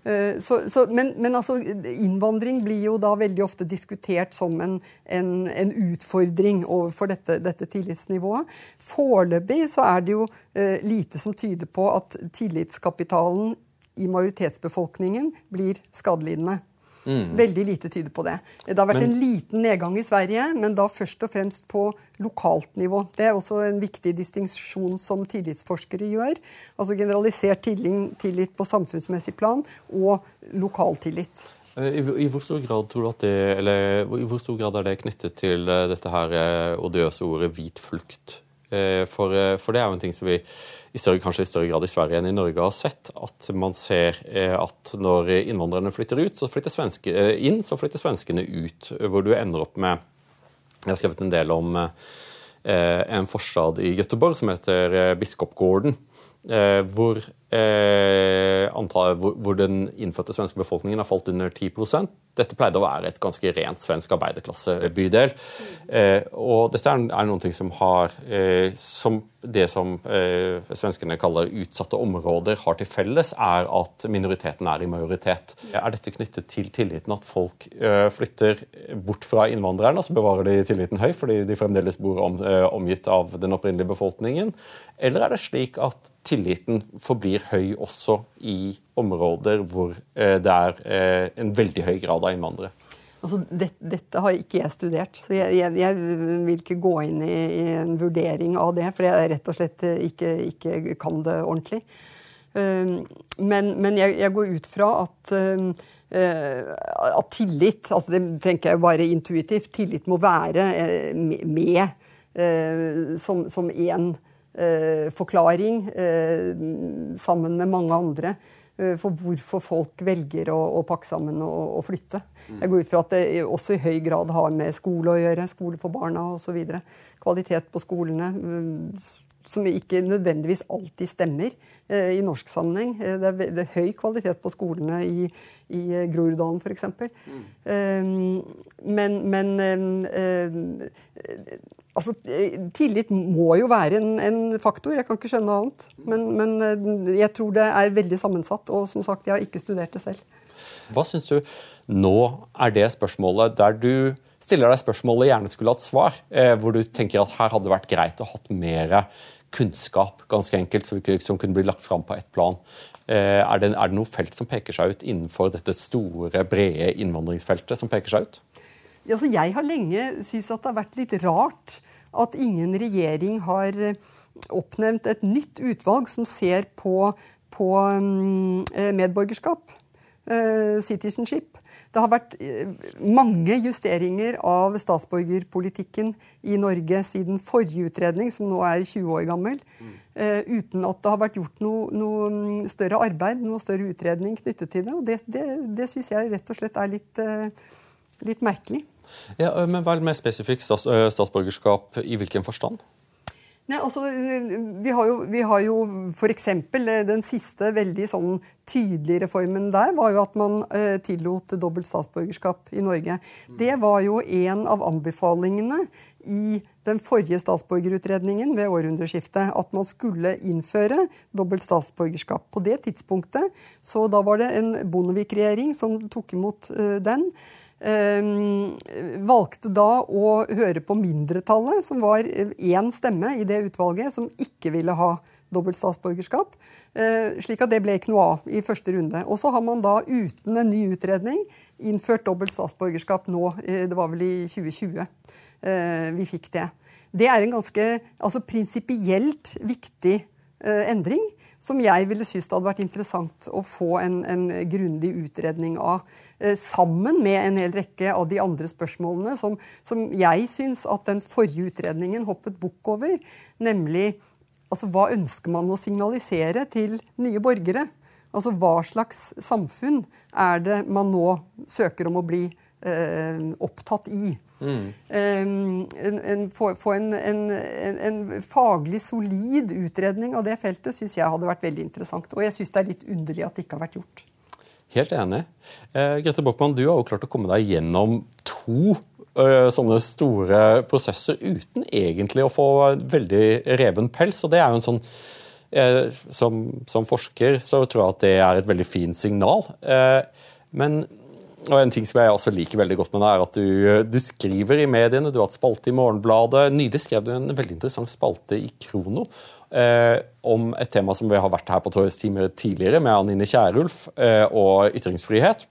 Eh, så, så, men, men altså, innvandring blir jo da veldig ofte diskutert som en, en, en utfordring overfor dette, dette, tillitsnivået. Foreløpig så er det jo lite som tyder på at tillitskapitalen i majoritetsbefolkningen blir skadelidende. Mm. Veldig lite tyder på det. Det har vært men, en liten nedgang i Sverige, men da først og fremst på lokalt nivå. Det er også en viktig distinksjon som tillitsforskere gjør. Altså generalisert tillit på samfunnsmessig plan og lokaltillit. tillit. I, I, hvor stor grad tror du at det, eller i hvor stor grad er det knyttet til eh, dette her eh, odiøse ordet hvit flukt? For, for det er jo en ting som vi i større, kanskje i større grad i Sverige enn i Norge har sett. At man ser eh, at når innvandrerne flytter ut, så flytter svenske, eh, inn, så flytter svenskene ut. Hvor du ender opp med Jeg har skrevet en del om eh, en forstad i Göteborg som heter Biskopgården. Hvor, hvor, den innfødte svenske befolkningen har falt under 10 dette pleide å være et ganske rent svensk arbeiderklassebydel. Eh, og dette er, er noe som har eh, som det som eh, svenskene kaller utsatte områder, har til felles, er at minoriteten er i majoritet. Er dette knyttet til tilliten at folk eh, flytter bort fra innvandrerne, og så bevarer de tilliten høy fordi de fremdeles bor om, eh, omgitt av den opprinnelige befolkningen? Eller er det slik at tilliten forblir høy også i områder hvor eh, det er eh, en veldig høy grad av innvandrere? Altså, det, dette har ikke jeg studert, så jeg, jeg, jeg vil ikke gå inn i, i, en vurdering av det. For jeg rett og slett ikke, ikke kan det ordentlig. Um, men, men jeg, jeg, går ut fra at, um, uh, at tillit altså Det tenker jeg bare intuitivt. Tillit må være uh, med uh, som, som én forklaring sammen med mange andre. Eh, for hvorfor folk velger å, å pakke sammen og, og, flytte. Jeg går ut fra at det også i høy grad har med skole å gjøre. Skole for barna osv. Kvalitet på skolene. Mm, som ikke nødvendigvis alltid stemmer eh, i norsk sammenheng. Eh, det, er, det, er, høy kvalitet på skolene i, i Groruddalen f.eks. Mm. Um, men, men um, Altså, Tillit må jo være en, en, faktor, jeg kan ikke skjønne noe annet. Men, men, jeg tror det er veldig sammensatt, og som sagt, jeg har ikke studert det selv. Hva syns du nå er det spørsmålet der du stiller deg spørsmålet gjerne skulle hatt svar, eh, hvor du tenker at her hadde det vært greit å hatt mer kunnskap, ganske enkelt, som kunne bli lagt fram på ett plan. Eh, er det, er det noe felt som peker seg ut innenfor dette store, brede innvandringsfeltet som peker seg ut? Altså, jeg har lenge syntes at det har vært litt rart at ingen regjering har eh, oppnevnt et nytt utvalg som ser på, på um, medborgerskap. Uh, citizenship. Det har vært mange justeringer av statsborgerpolitikken i Norge siden forrige utredning, som nå er 20 år gammel, uh, uten at det har vært gjort noe, noe, mm, større arbeid, noe større utredning knyttet til det. Og det, det, det syns jeg rett og slett er litt, litt merkelig. Ja, men Vel mer spesifikt stats, statsborgerskap i hvilken forstand? Nei, altså, Vi har jo, vi har jo f.eks. den siste veldig sånn tydelige reformen der var jo at man eh, tillot dobbelt statsborgerskap i Norge. Det var jo en av anbefalingene i den forrige statsborgerutredningen ved århundreskiftet. At man skulle innføre dobbelt statsborgerskap. På det tidspunktet så da var det en Bondevik-regjering som tok imot eh, den. Valgte da å høre på mindretallet, som var én stemme i det utvalget som ikke ville ha dobbelt statsborgerskap. Slik at det ble ikke noe av i første runde. Og så har man da uten en ny utredning innført dobbelt statsborgerskap nå. Det var vel i 2020 vi fikk det. Det er en ganske altså prinsipielt viktig endring som jeg ville synes det hadde vært interessant å få en, en grundig utredning av. Eh, sammen med en hel rekke av de andre spørsmålene som, som jeg syns at den forrige utredningen hoppet bukk over. Nemlig altså, hva ønsker man å signalisere til nye borgere? Altså hva slags samfunn er det man nå søker om å bli eh, opptatt i? Mm. Få en, en, en, faglig solid utredning av det feltet syns jeg hadde vært veldig interessant. Og jeg syns det er litt underlig at det ikke har vært gjort. Helt enig. Eh, Grete Bockmann, du har jo klart å komme deg gjennom to uh, sånne store prosesser uten egentlig å få veldig reven pels. og det er jo en sånn uh, som, som, forsker så tror jeg at det er et veldig fint signal. Uh, men og En ting som jeg også liker veldig godt med deg, er at du, du, skriver i mediene. Du har hatt spalte i Morgenbladet. Nylig skrev du en veldig interessant spalte i Krono eh, om et tema som vi har vært her på Torjus time tidligere, med Anine Kierulf eh, og ytringsfrihet.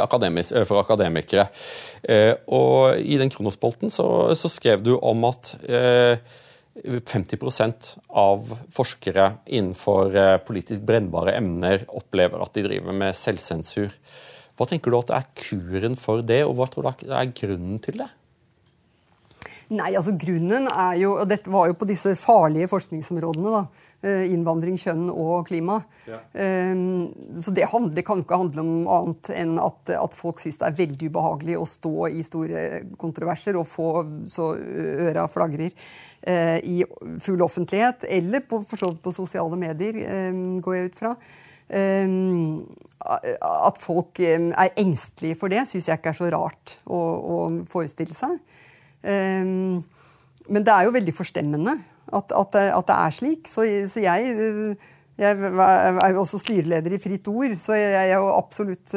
Akademis, eh, for akademikere. Eh, og I den kronospolten så, så, skrev du om at 50 eh, av forskere innenfor politisk brennbare emner opplever at de driver med selvsensur. Hva tenker du at er kuren for det, og hva tror du er grunnen til det? Nei, altså Grunnen er jo og Dette var jo på disse farlige forskningsområdene. da, eh, Innvandring, kjønn og klima. Ja. Um, så det, handler, det, kan jo ikke handle om annet enn at, at folk syns det er veldig ubehagelig å stå i store kontroverser og få så øra flagrer uh, i full offentlighet. Eller på, for på sosiale medier, um, går jeg ut fra. Um, at folk er engstelige for det, syns jeg ikke er så rart å, å forestille seg. Um, men det er jo veldig forstemmende at, at, at det er slik. Så, så jeg, jeg, er jo også styreleder i Fritt Ord, så jeg, er jo absolutt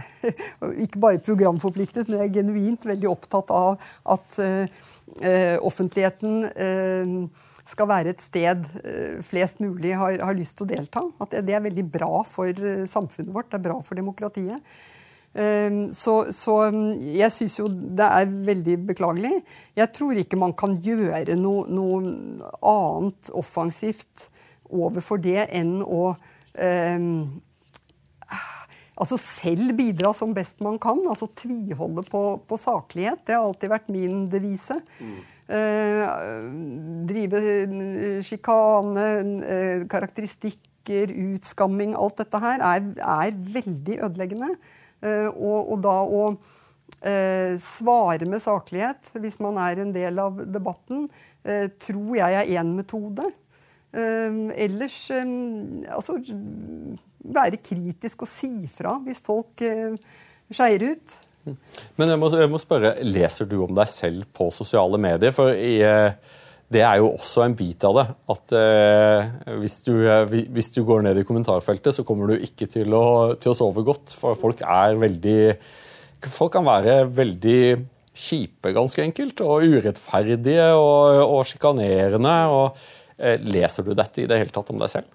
ikke bare programforpliktet, men jeg er genuint veldig opptatt av at uh, offentligheten skal være et sted eh, flest mulig har, har lyst til å delta. At det, det, er veldig bra for eh, samfunnet vårt, det er bra for demokratiet. Ehm, så, så jeg syns jo det er veldig beklagelig. Jeg tror ikke man kan gjøre noe, noe annet offensivt overfor det enn å eh, altså selv bidra som best man kan. altså Tviholde på, på saklighet. Det har alltid vært min devise. Mm. Eh, drive sjikane, eh, karakteristikker, utskamming Alt dette her er, er veldig ødeleggende. Eh, og, og, da å svare med saklighet hvis man er en del av debatten, tror jeg er én metode. ellers altså være kritisk og si fra hvis folk skeier ut. Men jeg må, jeg må, spørre, leser du om deg selv på sosiale medier? For i, eh, det er jo også en bit av det. At eh, hvis, du, eh, hvis, du, går ned i kommentarfeltet, så kommer du ikke til å, til å, sove godt. For folk er veldig Folk kan være veldig kjipe, ganske enkelt. Og urettferdige og, og sjikanerende. Og, eh, leser du dette i det hele tatt om deg selv?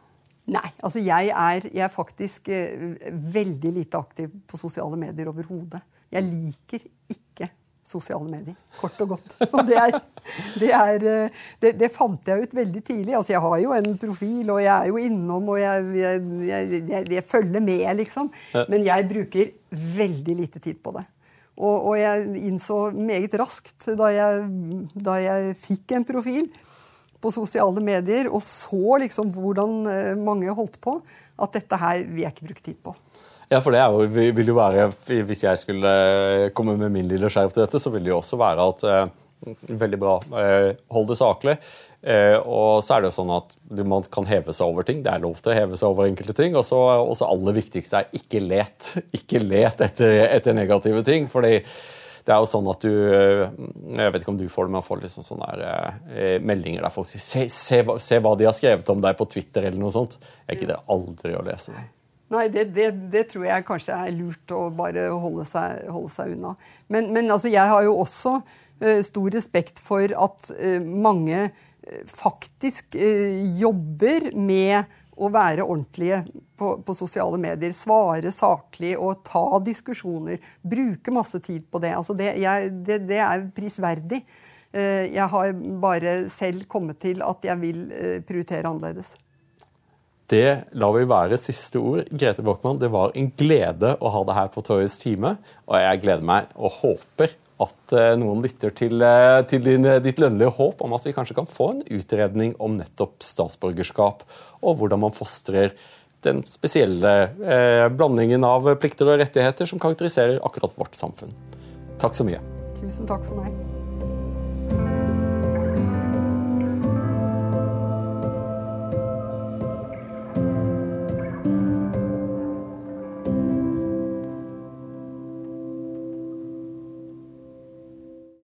Nei. altså Jeg er, jeg er faktisk eh, veldig lite aktiv på sosiale medier overhodet. Jeg liker ikke sosiale medier. Kort og godt. Og det, er, det, er, eh, det, det, fant jeg ut veldig tidlig. Altså, jeg har jo en profil, og jeg er jo innom, og jeg, jeg, jeg følger med, liksom. Men jeg bruker veldig lite tid på det. Og, og jeg innså meget raskt, da jeg, da jeg fikk en profil på sosiale medier, og så liksom hvordan eh, mange holdt på, at dette her vil jeg ikke bruke tid på. Ja, for det jo, vil jo være, Hvis jeg skulle eh, komme med min lille skjerv til dette, så vil det jo også være at eh, Veldig bra. Eh, hold det saklig. Eh, og så er det jo sånn at man kan heve seg over ting. Det er lov til å heve seg over enkelte ting. Og så aller viktigste er ikke let. Ikke let etter, etter, negative ting. fordi det er jo sånn at du eh, Jeg vet ikke om du får det, men jeg får liksom sånne der, eh, meldinger der folk sier se, se, se, hva de har skrevet om deg på Twitter eller noe sånt. Jeg gidder aldri å lese det. Nei, det, det, det, tror jeg kanskje er lurt å bare holde seg, holde seg unna. Men, men altså, jeg har jo også uh, stor respekt for at uh, mange uh, faktisk jobber med å være ordentlige på, på, sosiale medier. Svare saklig og ta diskusjoner. Bruke masse tid på det. Altså det, jeg, det, er prisverdig. Jeg har bare selv kommet til at jeg vil prioritere annerledes. Det lar vi være siste ord. Grete Brochmann, det var en glede å ha deg her på Torjus time. Og jeg gleder meg og håper at eh, noen lytter til, eh, til din, ditt lønnlige håp om at vi kanskje kan få en utredning om nettopp statsborgerskap, og hvordan man fostrer den spesielle eh, blandingen av plikter og rettigheter som karakteriserer akkurat vårt samfunn. Takk så mye. Tusen takk for meg.